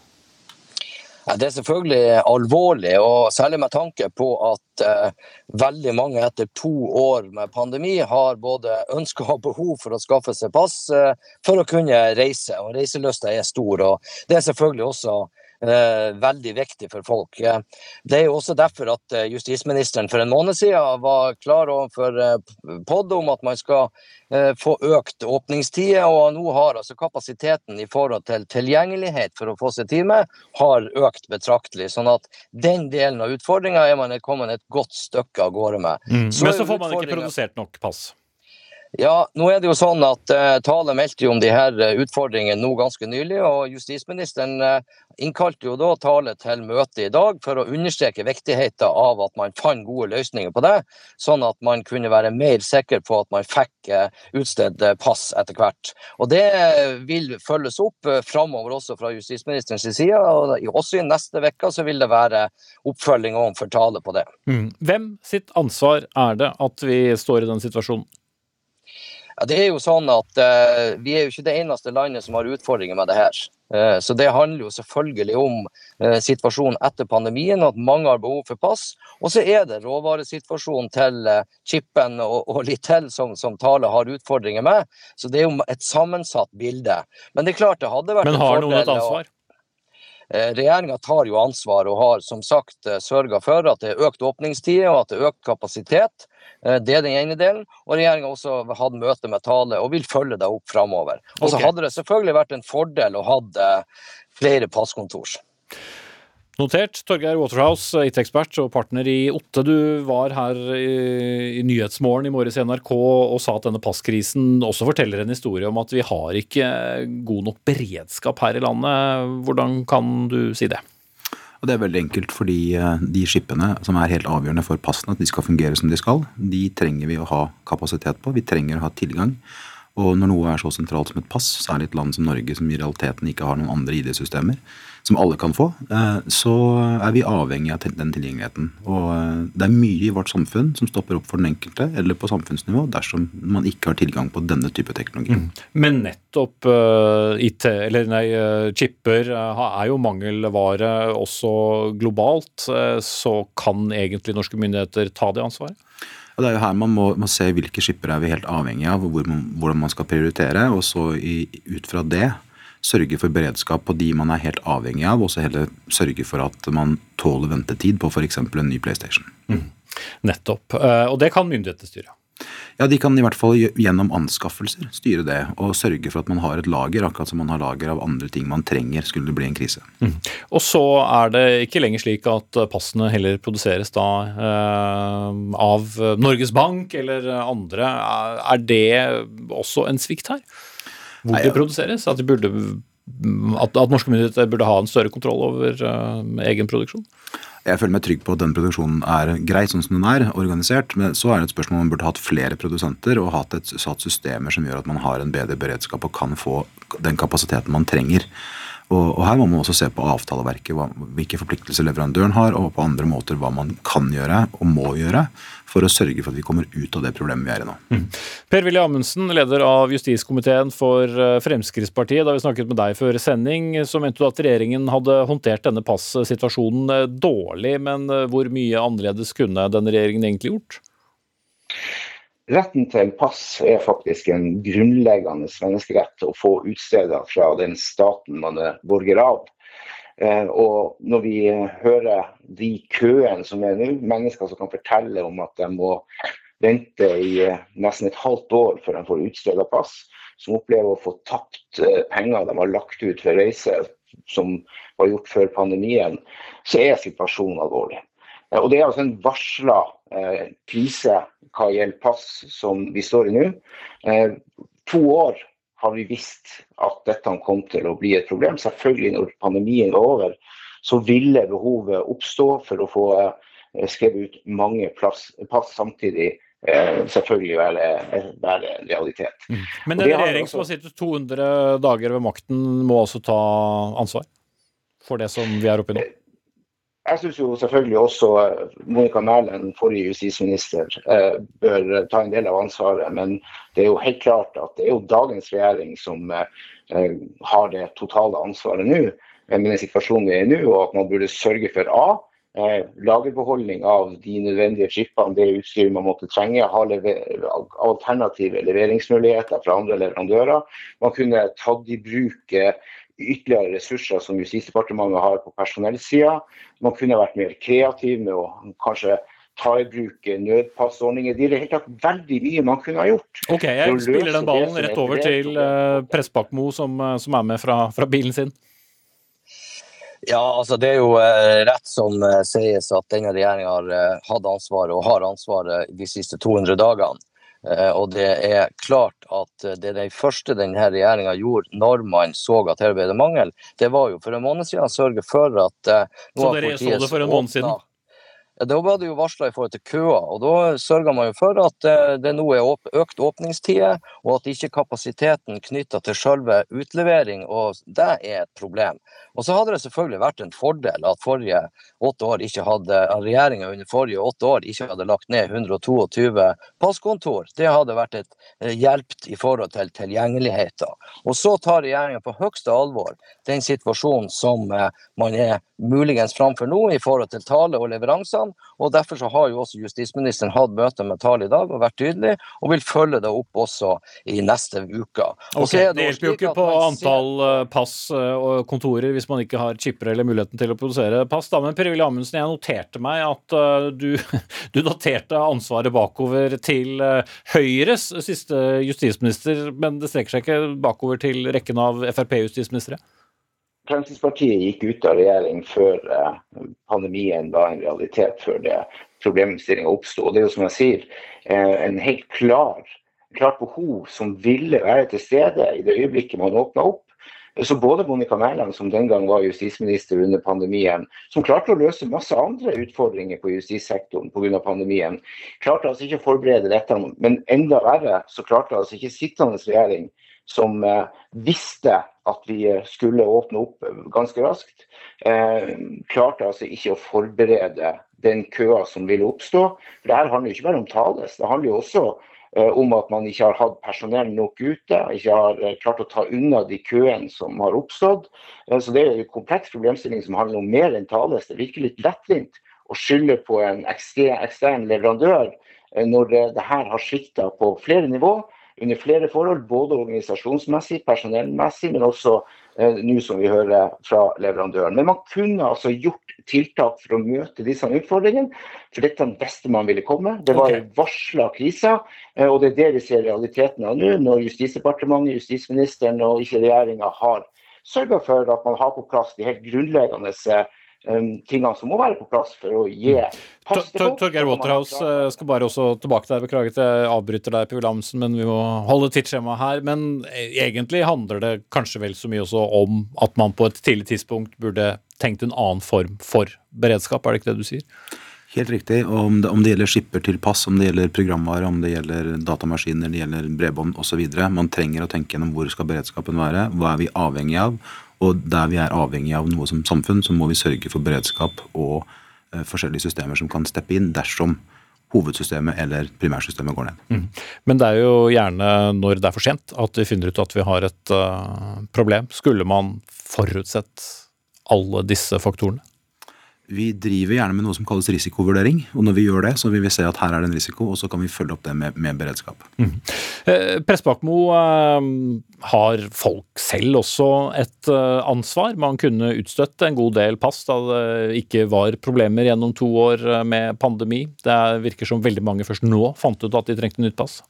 Det er selvfølgelig alvorlig, og særlig med tanke på at eh, veldig mange etter to år med pandemi har både ønske og behov for å skaffe seg pass eh, for å kunne reise. og Reiselysta er stor. og Det er selvfølgelig også veldig viktig for folk. Det er jo også derfor at eh, justisministeren for en måned siden var klar overfor eh, POD om at man skal Eh, få økt åpningstider. Og nå har altså kapasiteten i forhold til tilgjengelighet for å få seg time, har økt betraktelig. Sånn at den delen av utfordringa er man kommet et godt stykke av gårde med. Mm. Så Men så får man ikke produsert nok pass? Ja, nå er det jo sånn at uh, Tale meldte jo om de her uh, utfordringene nå ganske nylig. og Justisministeren uh, innkalte jo da Tale til møte i dag for å understreke viktigheten av at man fant gode løsninger på det, sånn at man kunne være mer sikker på at man fikk uh, utstedt pass etter hvert. Og Det vil følges opp uh, framover også fra justisministerens side. og Også i neste uke vil det være oppfølging overfor Tale på det. Mm. Hvem sitt ansvar er det at vi står i den situasjonen? Ja, det er jo sånn at uh, Vi er jo ikke det eneste landet som har utfordringer med det her. Uh, så Det handler jo selvfølgelig om uh, situasjonen etter pandemien, at mange har behov for pass. Og så er det råvaresituasjonen til chipen og, og, litt til som, som Tale har utfordringer med. Så det er jo et sammensatt bilde. Men det er klart det hadde vært Men har noen et ansvar? Regjeringa tar jo ansvar og har som sagt sørga for at det er økt åpningstid og at det er økt kapasitet. Eh, det er den ene delen. Og regjeringa også hatt møte med Tale og vil følge det opp framover. Og så okay. hadde det selvfølgelig vært en fordel å ha flere passkontor. Notert. Torgeir Waterhouse, IT-ekspert og partner i Otte. Du var her i, i Nyhetsmorgen i morges i NRK og sa at denne passkrisen også forteller en historie om at vi har ikke god nok beredskap her i landet. Hvordan kan du si det? Og Det er veldig enkelt fordi eh, de skippene som er helt avgjørende for passene, at de skal fungere som de skal, de trenger vi å ha kapasitet på. Vi trenger å ha tilgang. Og når noe er så sentralt som et pass, særlig et land som Norge som i realiteten ikke har noen andre ID-systemer, som alle kan få, eh, så er vi avhengig av den tilgjengeligheten. Og eh, det er mye i vårt samfunn som stopper opp for den enkelte, eller på samfunnsnivå, dersom man ikke har tilgang på denne type teknologi. Mm. Men nettopp uh, IT, eller nei, chipper er jo mangelvare også globalt. Så kan egentlig norske myndigheter ta det ansvaret? Og det er jo her man må, må se hvilke skipper er vi helt avhengig av, hvor man, hvordan man skal prioritere. Og så i, ut fra det sørge for beredskap på de man er helt avhengig av, og så heller sørge for at man tåler ventetid på f.eks. en ny PlayStation. Mm. Nettopp. Eh, og det kan myndighetene styre? Ja, De kan i hvert fall gjennom anskaffelser styre det, og sørge for at man har et lager, akkurat som man har lager av andre ting man trenger skulle det bli en krise. Mm. Og så er det ikke lenger slik at passene heller produseres da eh, av Norges Bank eller andre. Er det også en svikt her? Hvor Nei, ja. de produseres? At, de burde, at, at norske myndigheter burde ha en større kontroll over eh, egen produksjon? Jeg føler meg trygg på at den produksjonen er grei sånn som den er organisert. Men så er det et spørsmål om man burde hatt flere produsenter og hatt et, satt systemer som gjør at man har en bedre beredskap og kan få den kapasiteten man trenger. Og, og, her må man også se på avtaleverket, hva, hvilke forpliktelser leverandøren har, og på andre måter hva man kan gjøre og må gjøre for å sørge for at vi kommer ut av det problemet vi er i nå. Mm. Per-Willy Amundsen, leder av justiskomiteen for eh, Fremskrittspartiet. Da vi snakket med deg før sending, så mente du at regjeringen hadde håndtert denne passituasjonen eh, dårlig. Men eh, hvor mye annerledes kunne denne regjeringen egentlig gjort? Retten til pass er faktisk en grunnleggende menneskerett å få utstedet fra den staten man er borger av. Eh, og når vi hører de køene som er nå, mennesker som kan fortelle om at de må vente i eh, nesten et halvt år før de får utstedet pass, som opplever å få tapt eh, penger de har lagt ut for reise som var gjort før pandemien, så er situasjonen alvorlig. Og Det er altså en varsla eh, krise hva gjelder pass som vi står i nå. Eh, to år har vi visst at dette kom til å bli et problem. Selvfølgelig når pandemien var over, så ville behovet oppstå for å få eh, skrevet ut mange plass, pass samtidig. Eh, selvfølgelig være, være realitet. Mm. Men en regjering som har sittet 200 dager ved makten, må også ta ansvar for det som vi er oppe i nå? Jeg syns jo selvfølgelig også eh, Monica Mæland, forrige justisminister, eh, bør ta en del av ansvaret. Men det er jo helt klart at det er jo dagens regjering som eh, har det totale ansvaret nå, med den situasjonen vi er i nå. Og at man burde sørge for A. Lagerbeholdning av de nødvendige chipene, det utstyret man måtte trenge. Ha alternative leveringsmuligheter fra andre leverandører. Man kunne tatt i bruk ytterligere ressurser som Justisdepartementet har på personellsida. Man kunne vært mer kreativ med å kanskje ta i bruk nødpassordninger. Det er helt tatt veldig mye man kunne ha gjort. Ok, Jeg spiller den ballen rett over til uh, Pressbakkmo, som, eh, som, er med fra, fra, bilen sin. Ja, altså Det er jo uh, rett som uh, sies at denne regjeringa har hatt ansvaret og har ansvaret de siste 200 dagene. Eh, og det er klart at det er første denne regjeringa gjorde når man så at her ble det mangel, det var jo for en måned siden å sørge for at uh, Så dere så det for en måned siden? Da var det jo varsla i forhold til køer. og Da sørger man jo for at eh, det nå er økt åpningstider, og at ikke kapasiteten knytta til selve utlevering, og det er et problem. Og så hadde det selvfølgelig vært en fordel at forrige åtte år ikke hadde, regjeringa under forrige åtte år ikke hadde lagt ned 122 passkontor. Det hadde vært et eh, hjelp i forhold til tilgjengeligheten. Og så tar regjeringa på høyeste alvor den situasjonen som eh, man er muligens framfor nå i forhold til tale og leveransene. og Derfor så har jo også justisministeren hatt møte med Tal i dag og vært tydelig, og vil følge det opp også i neste uke. Okay, det, det hjelper jo ikke på antall ser... pass og kontorer hvis man ikke har chipper eller muligheten til å produsere pass. Da. Men Per-Willy Amundsen, jeg noterte meg at uh, du, du, daterte ansvaret bakover til Høyres siste justisminister, men det strekker seg ikke bakover til rekken av Frp-justisministre? Fremskrittspartiet gikk ut av regjering før uh, pandemien var en realitet, før det problemstillinga oppsto. Det er jo som jeg sier, en helt klar klart behov som ville være til stede i det øyeblikket man åpna opp. Så både Monica Mæland, som den gang var justisminister under pandemien, som klarte å løse masse andre utfordringer på justissektoren pga. pandemien, klarte altså ikke å forberede dette. Men enda verre så klarte altså ikke sittende regjering, som eh, visste at vi eh, skulle åpne opp ganske raskt, eh, klarte altså ikke å forberede den køa som ville oppstå. For det her handler jo ikke bare om Tales, det handler jo også Eh, om at man ikke har hatt personell nok ute, ikke har eh, klart å ta unna de køene som har oppstått. Eh, så Det er en kompleks problemstilling som handler om mer enn Thales. Det virker litt lettvint å skylde på en ekstern leverandør når det her har svikta på flere nivå under flere forhold, både organisasjonsmessig, personellmessig, men også eh, nå som vi hører fra leverandøren. Men man kunne altså gjort tiltak for å møte disse utfordringene, for dette visste man ville komme. Det var okay. varsla kriser, eh, og det er det vi ser realiteten av nå, når Justisdepartementet, justisministeren og ikke regjeringa har sørga for at man har på plass de helt grunnleggende eh, tingene som må være på plass for å gi mm. pass til. Torgeir Waterhouse eh, skal bare også tilbake til deg. Beklager at jeg avbryter deg, Per Amundsen, men vi må holde tidsskjemaet her. Men eh, egentlig handler det kanskje vel så mye også om at man på et tidlig tidspunkt burde tenkt en annen form for beredskap, er det ikke det du sier? Helt riktig. og om det, om det, gjelder skipper til pass, om det gjelder programvare, om det gjelder datamaskiner, det gjelder bredbånd osv. Man trenger å tenke gjennom hvor skal beredskapen være, hva er vi avhengig av, og der vi er avhengig av noe som samfunn, så må vi sørge for beredskap og eh, forskjellige systemer som kan steppe inn dersom hovedsystemet eller primærsystemet går ned. Mm. Men det er jo gjerne når det er for sent at vi finner ut at vi har et uh, problem. Skulle man forutsett alle disse faktorene? Vi driver gjerne med noe som kalles risikovurdering. og Når vi gjør det, så vil vi se at her er det en risiko, og så kan vi følge opp det med, med beredskap. Mm. Eh, Pressbakmo, eh, har folk selv også et eh, ansvar? Man kunne utstøtte en god del pass da det ikke var problemer gjennom to år eh, med pandemi. Det virker som veldig mange først nå fant ut at de trengte nytt pass.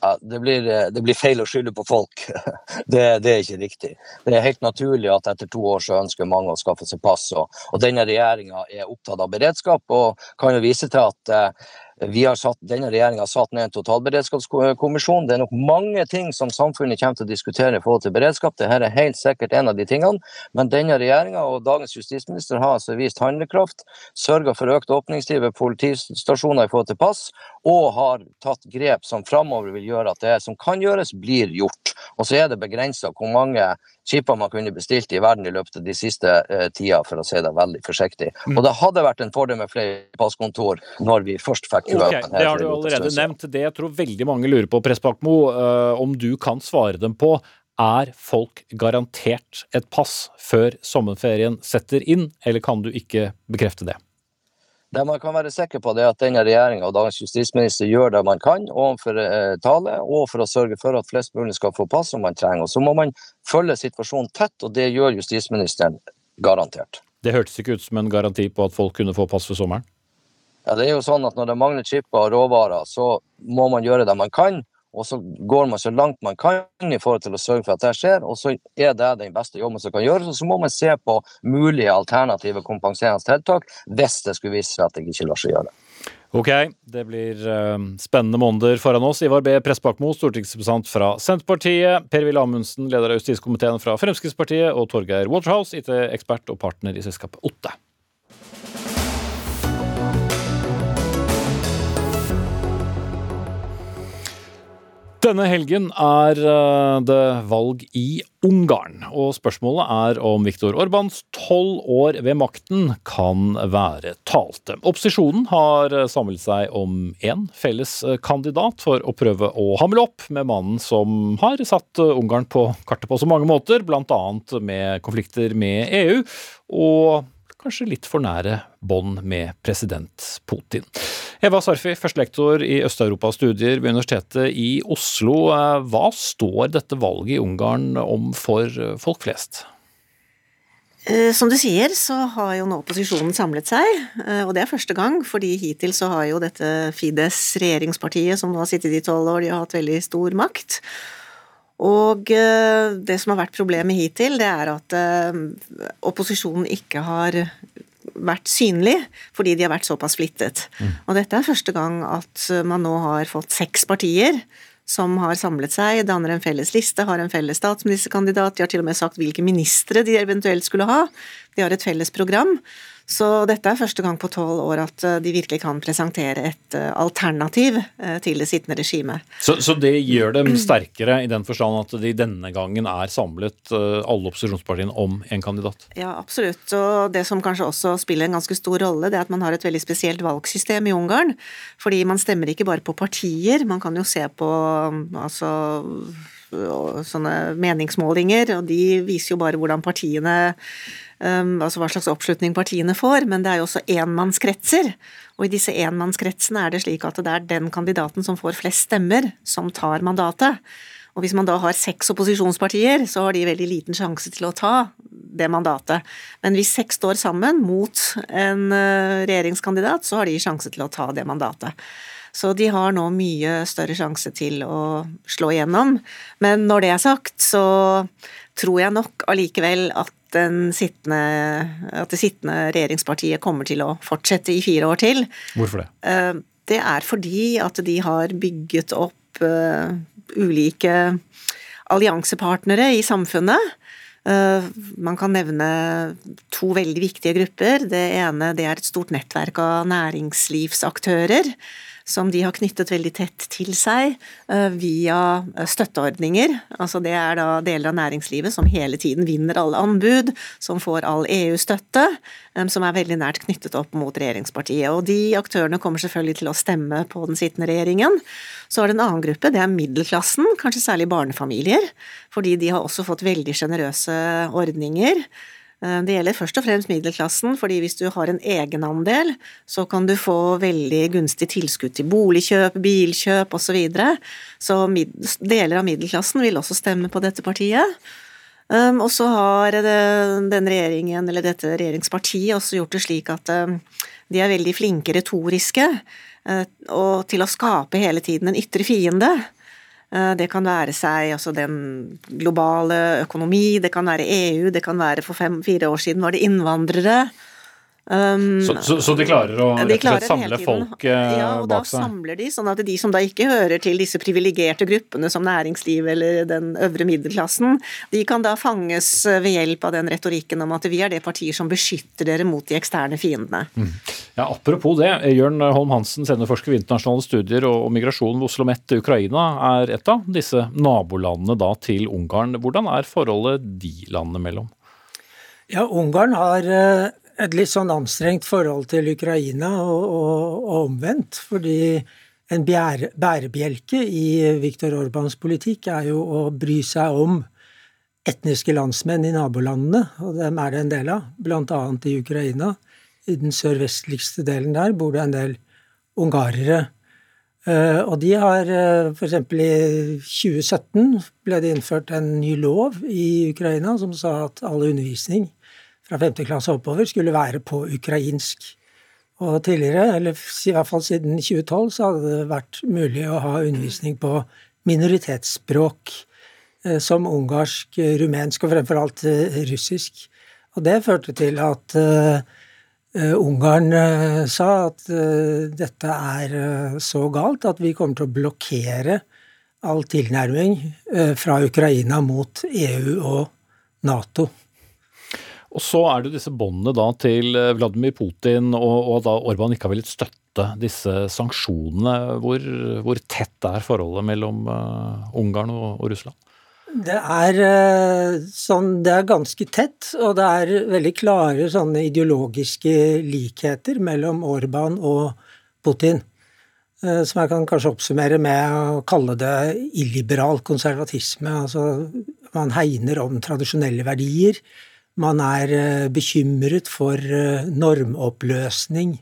Ja, det, blir, det, blir, feil å skylde på folk. Det, det, er ikke riktig. Det er helt naturlig at etter to år så ønsker mange å skaffe seg pass. Og, og denne regjeringa er opptatt av beredskap og kan jo vise til at eh, Satt, denne regjeringa har satt ned en totalberedskapskommisjon. Det er nok mange ting som samfunnet kommer til å diskutere i forhold til beredskap. Dette er helt sikkert en av de tingene. Men denne regjeringa og dagens justisminister har altså vist handlekraft, sørga for økt åpningstid ved politistasjoner i forhold til pass, og har tatt grep som framover vil gjøre at det som kan gjøres, blir gjort. Og så er det begrensa hvor mange chipper man kunne bestilt i verden i løpet av de siste eh, tida, for å si det veldig forsiktig. Mm. Og det hadde vært en fordel med flere passkontor når vi først fikk okay, Det har du allerede nevnt. Det jeg tror veldig mange lurer på, Pressbakmo, uh, om du kan svare dem på. Er folk garantert et pass før sommerferien setter inn, eller kan du ikke bekrefte det? Det man kan være sikker på, det er at denne regjeringa og dagens justisminister gjør det man kan overfor eh, Tale, og for å sørge for at flest mulig skal få pass om man trenger. Og Så må man følge situasjonen tett, og det gjør justisministeren garantert. Det hørtes ikke ut som en garanti på at folk kunne få pass for sommeren? Ja, det er jo sånn at Når det mangler chipper og råvarer, så må man gjøre det man kan. Og så går man så langt man kan i forhold til å sørge for at det skjer, og så er det den beste jobben som kan gjøres. Og så må man se på mulige alternative kompenserende tiltak hvis det skulle vise seg at det ikke lar seg gjøre. Ok, det blir uh, spennende måneder foran oss. Ivar B. Pressbakmo, stortingsrepresentant fra Senterpartiet. Per-Willy Amundsen, leder av justiskomiteen fra Fremskrittspartiet. Og Torgeir Waterhouse, IT-ekspert og partner i selskapet Otte. Denne helgen er eh, det valg i Ungarn, og spørsmålet er om Viktor Orbans tolv år ved makten kan være talte. Opposisjonen har samlet seg om én felles kandidat for å prøve å hamle opp med mannen som har satt Ungarn på kartet på så mange måter, bl.a. med konflikter med EU. og kanskje litt for nære bånd med president Putin. Eva Sarfi, førstelektor i Øst-Europa-studier ved Universitetet i Oslo. Hva står dette valget i Ungarn om for folk flest? Eh, som du sier, så har jo nå opposisjonen samlet seg, eh, og det er første gang, fordi hittil så har jo dette Fides, regjeringspartiet, som nå har sittet i tolv år, de har hatt veldig stor makt. Og eh, det som har vært problemet hittil, det er at eh, opposisjonen ikke har vært synlig, fordi de har vært såpass splittet. Mm. Og dette er første gang at man nå har fått seks partier som har samlet seg, danner en felles liste, har en felles statsministerkandidat, de har til og med sagt hvilke ministre de eventuelt skulle ha, de har et felles program. Så dette er første gang på tolv år at eh, de virkelig kan presentere et eh, alternativ eh, til det sittende regimet. Så, så, det gjør dem sterkere i den forstand at de denne gangen er samlet, alle opposisjonspartiene, om en kandidat? Ja, absolutt. Og det som kanskje også spiller en ganske stor rolle, det er at man har et veldig spesielt valgsystem i Ungarn. Fordi man stemmer ikke bare på partier, man kan jo se på altså sånne meningsmålinger, og de viser jo bare hvordan partiene Altså hva slags oppslutning partiene får, men det er jo også enmannskretser. Og i disse enmannskretsene er det slik at det er den kandidaten som får flest stemmer, som tar mandatet. Og hvis man da har seks opposisjonspartier, så har de veldig liten sjanse til å ta det mandatet. Men hvis seks står sammen mot en uh, regjeringskandidat, så har de sjanse til å ta det mandatet. Så de har nå mye større sjanse til å slå igjennom. Men når det er sagt, så tror jeg nok allikevel at, sittende, at det sittende regjeringspartiet kommer til å fortsette i fire år til. Hvorfor det? Eh, det er fordi at de har bygget opp eh, ulike alliansepartnere i samfunnet. Eh, man kan nevne to veldig viktige grupper. Det ene det er et stort nettverk av næringslivsaktører som de har knyttet veldig tett til seg eh, via eh, støtteordninger. Altså det er da deler av næringslivet som hele tiden vinner alle anbud, som får all EU-støtte, eh, som er veldig nært knyttet opp mot regjeringspartiet. Og de aktørene kommer selvfølgelig til å stemme på den sittende regjeringen. Så er det en annen gruppe, det er middelklassen, kanskje særlig barnefamilier, fordi de har også fått veldig sjenerøse ordninger det gjelder først og fremst middelklassen, fordi hvis du har en egenandel, så kan du få veldig gunstig tilskudd til boligkjøp, bilkjøp osv. Så, videre. så deler av middelklassen vil også stemme på dette partiet. Um, og så har denne regjeringen, eller dette regjeringspartiet, også gjort det slik at um, de er veldig flinke retoriske uh, og til å skape hele tiden en ytre fiende. Eh, det kan være seg altså den globale økonomi, det kan være EU, det kan være for fem-fire år siden var det innvandrere. Um, så, så, så, de klarer å og slett samle folk eh, ja, og bak seg? Ja, da samler de, sånn at de som da ikke hører til disse privilegerte gruppene som næringsliv eller den øvre middelklassen, de kan da fanges ved hjelp av den retorikken om at vi er det partiet som beskytter dere mot de eksterne fiendene. Mm. Ja, Apropos det, Jørn Holm Hansen, seniorforsker ved internasjonale studier og, og migrasjon ved Oslo OsloMet Ukraina, er et av disse nabolandene da til Ungarn. Hvordan er forholdet de landene mellom? Ja, Ungarn har eh, et litt sånn anstrengt forhold til Ukraina og, og, og omvendt. Fordi en bærebjelke i Viktor Orbans politikk er jo å bry seg om etniske landsmenn i nabolandene, og dem er det en del av, bl.a. i Ukraina. I den sørvestligste delen der bor det en del ungarere. Eh, og de har eh, f.eks. i 2017 ble det innført en ny lov i Ukraina som sa at all undervisning fra femte klasse oppover skulle være på ukrainsk. Og tidligere, eller i hvert fall siden 2012, så hadde det vært mulig å ha undervisning på minoritetsspråk eh, som ungarsk, rumensk og fremfor alt eh, russisk. Og det førte til at Ungarn sa at dette er så galt at vi kommer til å blokkere all tilnærming fra Ukraina mot EU og Nato. Og så er det disse båndene da til eh, Vladimir Putin, og, og da Orban ikke har villet støtte disse sanksjonene. Hvor, hvor tett er forholdet mellom uh, Ungarn og, og, Russland? Det er, uh, sånn, det er ganske tett, og det er veldig klare sånne ideologiske likheter mellom Orban og Putin. Som jeg kan kanskje oppsummere med å kalle det illiberal konservatisme. Altså man hegner om tradisjonelle verdier man er eh, bekymret for eh, normoppløsning.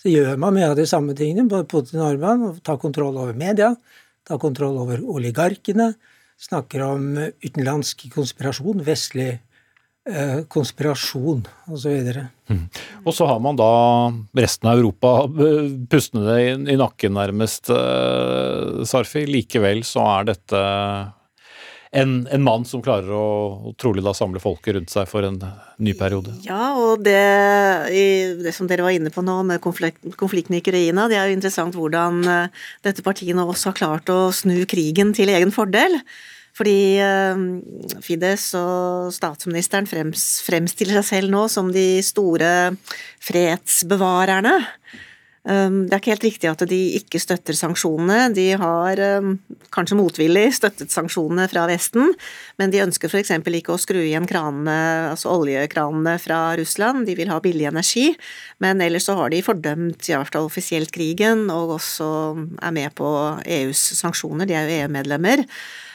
Så gjør man mye av de samme tingene, Putin og Orban. tar kontroll over media, tar kontroll over oligarkene. Snakker om utenlandsk konspirasjon, vestlig eh, konspirasjon osv. Mm. Og så har man da resten av Europa pustende i nakken, nærmest, Sarfi. Likevel så er dette en, en, mann som klarer å, trolig da samle folket rundt seg for en ny periode. Ja, og det, det som dere var inne på nå med konflikt, konflikten i Ukraina, det er jo interessant hvordan eh, dette partiet nå også har klart å snu krigen til egen fordel. Fordi eh, Fides og statsministeren fremstiller seg selv nå som de store fredsbevarerne. Um, det er ikke helt riktig at de ikke støtter sanksjonene. De har um, kanskje motvillig støttet sanksjonene fra Vesten, men de ønsker f.eks. ikke å skru igjen kranene, altså oljekranene fra Russland. De vil ha billig energi, men ellers så har de fordømt i hvert fall offisielt krigen, og også er med på EUs sanksjoner. De er jo EU-medlemmer.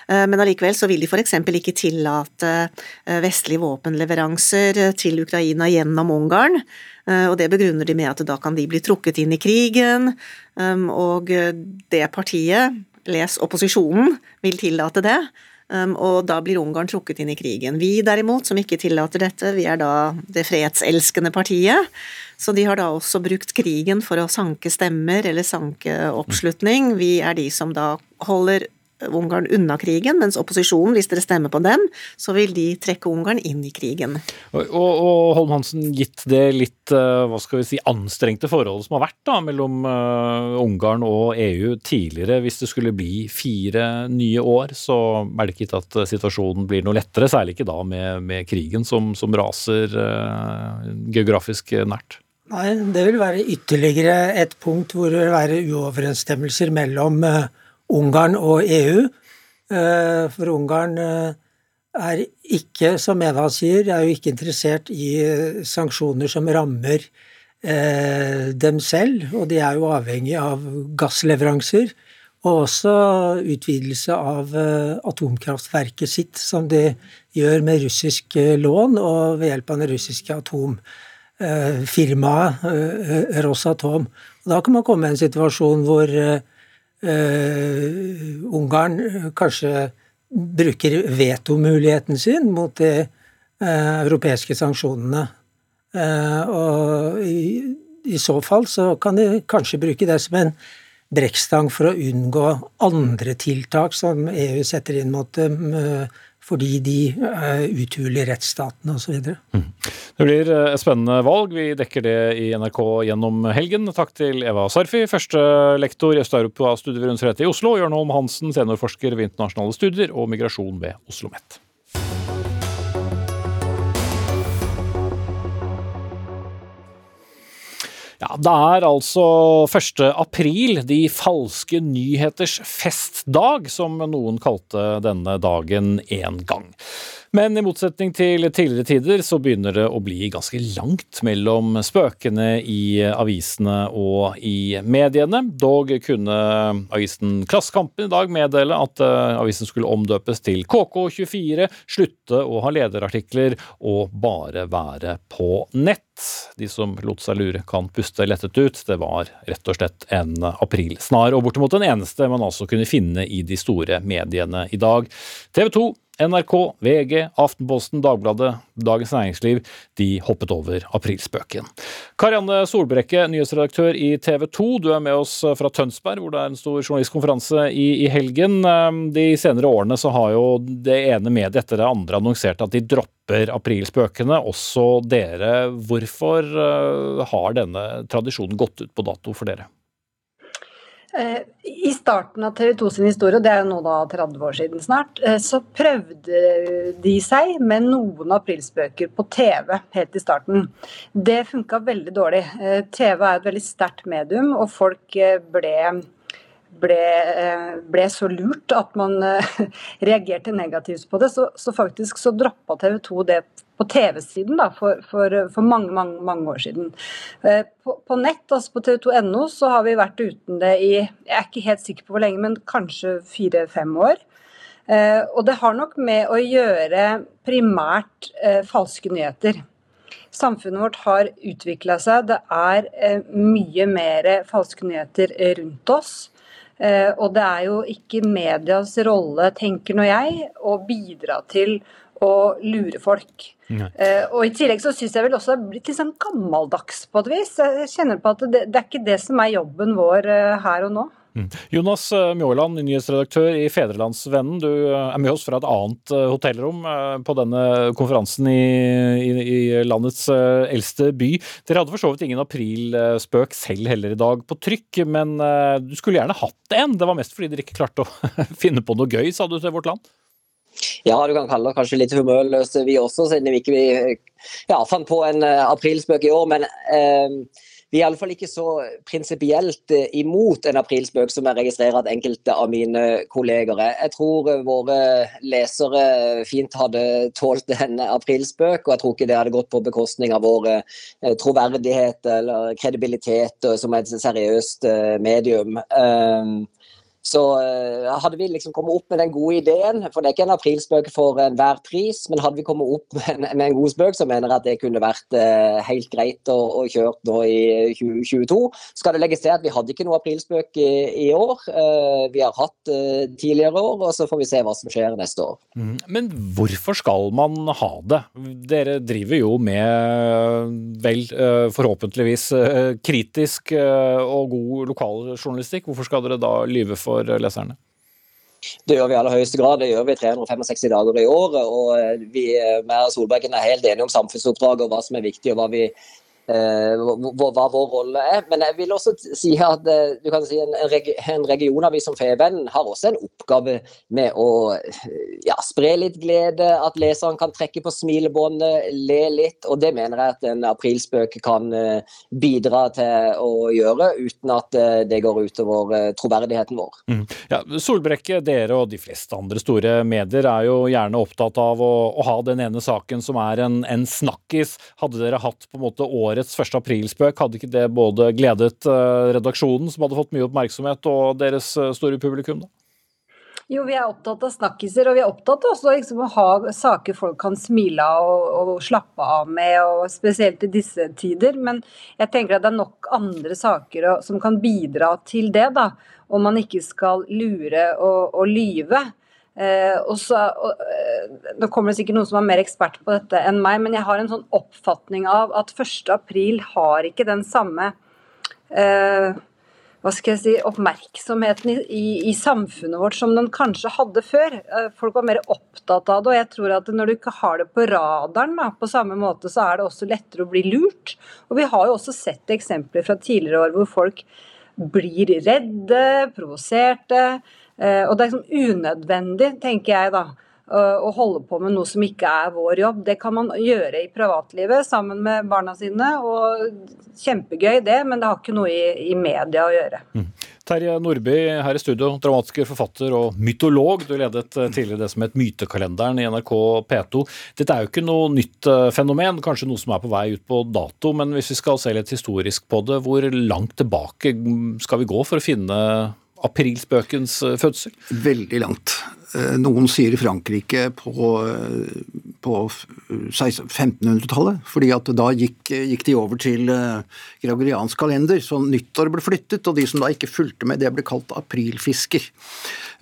Uh, men allikevel så vil de f.eks. ikke tillate uh, vestlige våpenleveranser til Ukraina gjennom Ungarn. Eh, og det begrunner de med at da kan de bli trukket inn i krigen, um, og det partiet, les opposisjonen, vil tillate det. Um, og da blir Ungarn trukket inn i krigen. Vi derimot, som ikke tillater dette, vi er da det fredselskende partiet. Så de har da også brukt krigen for å sanke stemmer eller sanke oppslutning. Vi er de som da holder Ungarn unna krigen, mens opposisjonen, hvis dere stemmer på dem, så vil de trekke Ungarn inn i krigen. Og, og Holm Hansen, gitt det litt eh, hva skal vi si, anstrengte forholdet som har vært da, mellom uh, Ungarn og EU tidligere, hvis det skulle bli fire nye år, så er det ikke gitt at situasjonen blir noe lettere, særlig ikke da med, med krigen som, som raser uh, geografisk nært? Nei, det vil være ytterligere et punkt hvor det vil være uoverensstemmelser mellom uh, Ungarn og EU. Eh, for Ungarn eh, er ikke, som Eva sier, er jo ikke interessert i eh, sanksjoner som rammer dem selv, og de er jo avhengig av gassleveranser Og også utvidelse av atomkraftverket sitt, som de gjør med russisk lån og ved hjelp av det russiske atomfirmaet Rosatom. Da kan man komme i en situasjon hvor Ungarn kanskje bruker vetomuligheten sin mot de europeiske sanksjonene. Og i, i så fall så kan de kanskje bruke det som en brekkstang for å unngå andre tiltak som EU setter inn mot dem fordi de uthuler rettsstaten osv. Mm. Det blir et spennende valg. Vi dekker det i NRK gjennom helgen. Takk til Eva Sarfi, førstelektor i Øst-Europa-studiet ved Universitetet i Oslo, Jørn Holm Hansen, seniorforsker ved internasjonale studier og migrasjon ved Oslo OsloMet. Ja, Det er altså 1. april, de falske nyheters festdag, som noen kalte denne dagen en gang. Men i motsetning til tidligere tider så begynner det å bli ganske langt mellom spøkene i avisene og i mediene. Dog kunne avisen Klassekampen i dag meddele at eh, avisen skulle omdøpes til KK24, slutte å ha lederartikler og bare være på nett. De som lot seg lure, kan puste lettet ut. Det var rett og slett en aprilsnar, og bortimot den eneste man altså kunne finne i de store mediene i dag. TV 2 NRK, VG, Aftenposten, Dagbladet, Dagens Næringsliv de hoppet over aprilspøken. Karianne Solbrekke, nyhetsredaktør i TV 2, du er med oss fra Tønsberg, hvor det er en stor journalistkonferanse i, i helgen. Ehm, de senere årene så har jo det ene mediet etter det andre annonsert at de dropper aprilspøkene, også dere. Hvorfor eh, har denne tradisjonen gått ut på dato for dere? Eh, I starten av TV 2 sin historie, og det er jo nå da 30 år siden snart, eh, så prøvde de seg med noen aprilspøker på TV helt i starten. Det funka veldig dårlig. Eh, TV er et veldig sterkt medium, og folk ble ble, ble, så lurt at man reagerte negativt på det. Så, så faktisk så droppa TV 2 det på TV-siden for, for, for, mange, mange, mange år siden. Eh, på, på nett, altså på tv2.no, så har vi vært uten det i jeg er ikke helt sikker på hvor lenge, men kanskje fire-fem år. Eh, og det har nok med å gjøre primært eh, falske nyheter. Samfunnet vårt har utvikla seg. Det er mye mer falske nyheter rundt oss. Og det er jo ikke medias rolle, tenker nå jeg, å bidra til å lure folk. Uh, og I tillegg så syns jeg vel også det er blitt litt sånn gammeldags på et vis. Jeg kjenner på at det, det er ikke det som er jobben vår uh, her og nå. Mm. Jonas eh, Mjåland, nyhetsredaktør i Fedrelandsvennen. Du er med oss fra et annet hotellrom på denne konferansen i, i, i landets eldste by. Dere hadde for så vidt ingen aprilspøk selv heller i dag på trykk, men du skulle gjerne hatt en. Det var mest fordi dere ikke klarte å finne på noe gøy, sa du til Vårt Land? Ja, du kan kalle det kanskje litt humørløse vi også, siden vi ikke ja, fant på en uh, aprilspøk i år. Men eh, vi er i alle fall ikke så prinsipielt uh, imot en aprilspøk som jeg registrerer at enkelte av mine kolleger er. Jeg tror våre lesere fint hadde tålt en aprilspøk, og jeg tror ikke det hadde gått på bekostning av vår troverdighet eller kredibilitet som et seriøst medium. Uh, så uh, hadde vi liksom kommet opp med den gode ideen, for det er ikke en aprilspøk for enhver pris, men hadde vi kommet opp med en, med en god spøk, så mener jeg at det kunne vært uh, helt greit å, å kjøre nå i 2022. Skal det legges til at vi hadde ikke noe aprilspøk i, i år. Uh, vi har hatt tidligere år, og så får vi se hva som skjer neste år. Mm. Men hvorfor skal man ha det? Dere driver jo med vel forhåpentligvis kritisk og god lokaljournalistikk. Hvorfor skal dere da lyve for for leserne? Det gjør vi i aller høyeste grad. Det gjør vi 365 dager i året. og Vi med Solbergen er helt enige om samfunnsoppdraget og hva som er viktig og hva vi Eh, hva vår rolle er. Men jeg vil også si at eh, du kan si en, en regionavis som Fevennen har også en oppgave med å ja, spre litt glede, at leseren kan trekke på smilebåndet, le litt. Og det mener jeg at en aprilspøk kan eh, bidra til å gjøre, uten at det går utover troverdigheten vår. Mm. Ja, Solbrekke, dere og de fleste andre store medier er jo gjerne opptatt av å, å ha den ene saken som er en, en snakkis. Hadde dere hatt på en måte år årets 1. aprilspøk, hadde ikke det både gledet eh, redaksjonen, som hadde fått mye oppmerksomhet, og deres eh, store publikum? da? Jo, vi er opptatt av snakkiser, og vi er opptatt også liksom, å ha saker folk kan smile av og, og, slappe av med, og spesielt i disse tider. Men jeg tenker at det er nok andre saker som kan bidra til det, da. Om man ikke skal lure og, og lyve. Eh, og så, og, eh, nå kommer det sikkert noen som er mer ekspert på dette enn meg, men jeg har en sånn oppfatning av at 1. april har ikke den samme eh, hva skal jeg si, oppmerksomheten i, i, i, samfunnet vårt som den kanskje hadde før. Eh, folk var mer opptatt av det, og jeg tror at når du ikke har det på radaren da, på samme måte, så er det også lettere å bli lurt. Og vi har jo også sett eksempler fra tidligere år hvor folk blir redde, provoserte. Eh, og det er liksom unødvendig, tenker jeg da å holde på med noe som ikke er vår jobb. Det kan man gjøre i privatlivet sammen med barna sine, og kjempegøy det, men det har ikke noe i, i media å gjøre. Mm. Terje Nordby her i studio, dramatiske forfatter og mytolog. Du ledet eh, tidligere det som het Mytekalenderen i NRK P2. Dette er jo ikke noe nytt eh, fenomen, kanskje noe som er på vei ut på dato, men hvis vi skal se litt historisk på det, hvor langt tilbake skal vi gå for å finne aprilspøkens eh, fødsel? Veldig langt. Eh, noen sier i Frankrike på, eh, på 1500-tallet, fordi at da gikk, gikk, de over til gregoriansk kalender, så nyttår ble flyttet, og de som da ikke fulgte med, det ble kalt aprilfisker.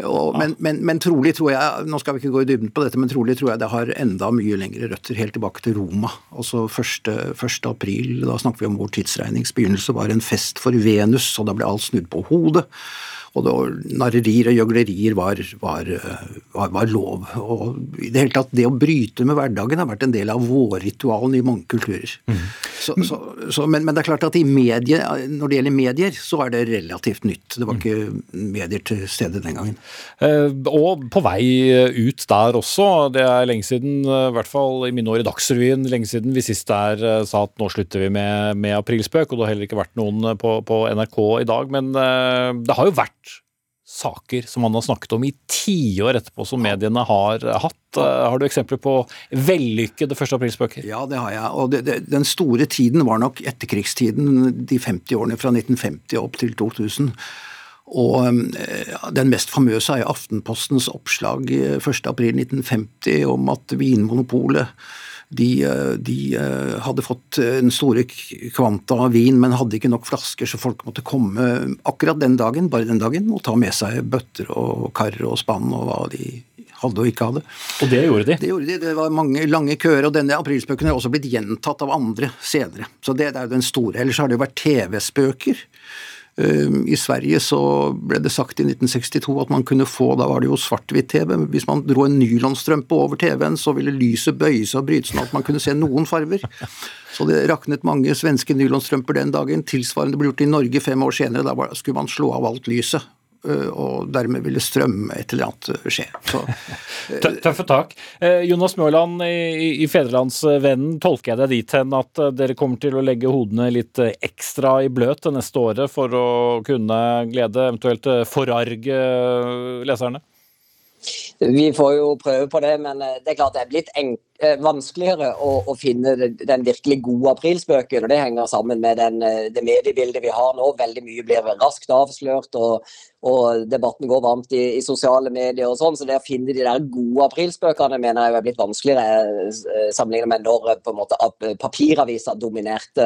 Og, men, men, men, trolig tror jeg, nå skal vi ikke gå i dybden på dette, men trolig tror jeg det har enda mye lengre røtter, helt tilbake til Roma. Altså 1. 1. april, da snakker vi om vår tidsregnings begynnelse, var en fest for Venus, og da ble alt snudd på hodet og narrerier og gjøglerier var, var, var, var, lov. Og i det hele tatt, det å bryte med hverdagen har vært en del av vårritualen i mange kulturer. Mm. Så, så, så, men, men, det er klart at medie, når det gjelder medier, så er det relativt nytt. Det var ikke medier til stede den gangen. Eh, og på vei ut der også. Det er lenge siden, i hvert fall i mine år i Dagsrevyen, lenge siden vi sist der eh, sa at nå slutter vi med, med aprilspøk, og det har heller ikke vært noen på, på NRK i dag. Men eh, det har jo vært saker som man har snakket om i tiår etterpå, som mediene har hatt. Eh, har du eksempler på vellykkede 1. aprilspøker? Ja, det har jeg. Og det, det, den store tiden var nok etterkrigstiden, de 50 årene fra 1950 opp til 2000. Og eh, den mest famøse er Aftenpostens oppslag 1.4.1950 eh, om at Vinmonopolet de, eh, de, eh, hadde fått en store kvanta av vin, men hadde ikke nok flasker, så folk måtte komme akkurat den dagen, bare den dagen, og ta med seg bøtter og kar og spann og hva de hadde og ikke hadde. Og det gjorde de? Det gjorde de. Det var mange lange køer, og denne aprilspøken har også blitt gjentatt av andre senere. Så det, det er jo den store. Ellers har det jo vært TV-spøker. Ehm, I Sverige så ble det sagt i 1962 at man kunne få, da var det jo svart-hvitt-TV, hvis man dro en nylonstrømpe over TV-en, så ville lyset bøye seg og bryte sånn at man kunne se noen farver. Så det raknet mange svenske nylonstrømper den dagen. Tilsvarende ble gjort i Norge fem år senere. Da skulle man slå av alt lyset. Eh, og dermed ville strømme et eller annet skje. skje. Tøffe tak. Eh, Jonas Mørland i, i Fedrelandsvennen, tolker jeg deg dit hen at dere kommer til å legge hodene litt ekstra i bløt det neste året for å kunne glede, eventuelt forarge leserne? Vi får jo prøve på det, men det er klart det er blitt enkelt vanskeligere å, å, finne den virkelig gode aprilspøken. og Det henger sammen med den, det mediebildet vi har nå. Veldig mye blir raskt avslørt. og og debatten går varmt i, i, sosiale medier og sånn, så det å finne de der gode aprilspøkene mener jeg er blitt vanskeligere eh, sammenlignet med når eh, på en måte papiraviser dominerte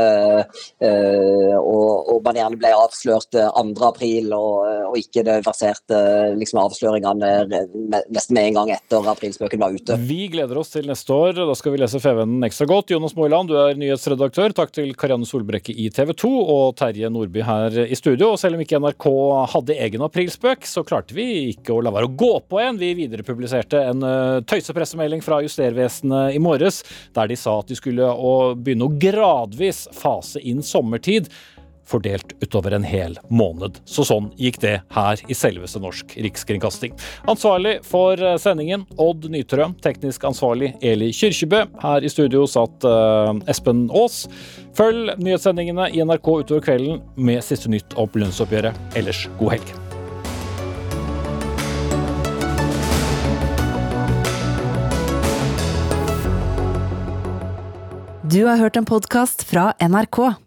og, og, man gjerne ble avslørt 2. april og, og ikke det verserte liksom avsløringene nesten med en gang etter aprilspøken var ute. Vi gleder oss til neste år. Da skal vi lese Fevennen ekstra godt. Jonas Moiland, du er nyhetsredaktør. Takk til Karianne Solbrekke i TV 2 og Terje Nordby her i studio. Og selv om ikke NRK hadde egen aprilspøk, så klarte vi ikke å la være å gå på en. Vi viderepubliserte en uh, tøysepressemelding fra Justervesenet i morges, der de sa at de skulle begynne å gradvis fase inn sommertid fordelt utover en hel måned. Så sånn gikk det her i selveste Norsk Rikskringkasting. Ansvarlig for eh, sendingen Odd Nytrø, teknisk ansvarlig Eli Kyrkjebø. Her i studio satt uh, Espen Aas. Følg nyhetssendingene i NRK utover kvelden med siste nytt opp lønnsoppgjøret. Ellers god helg. Du har hørt en podkast fra NRK.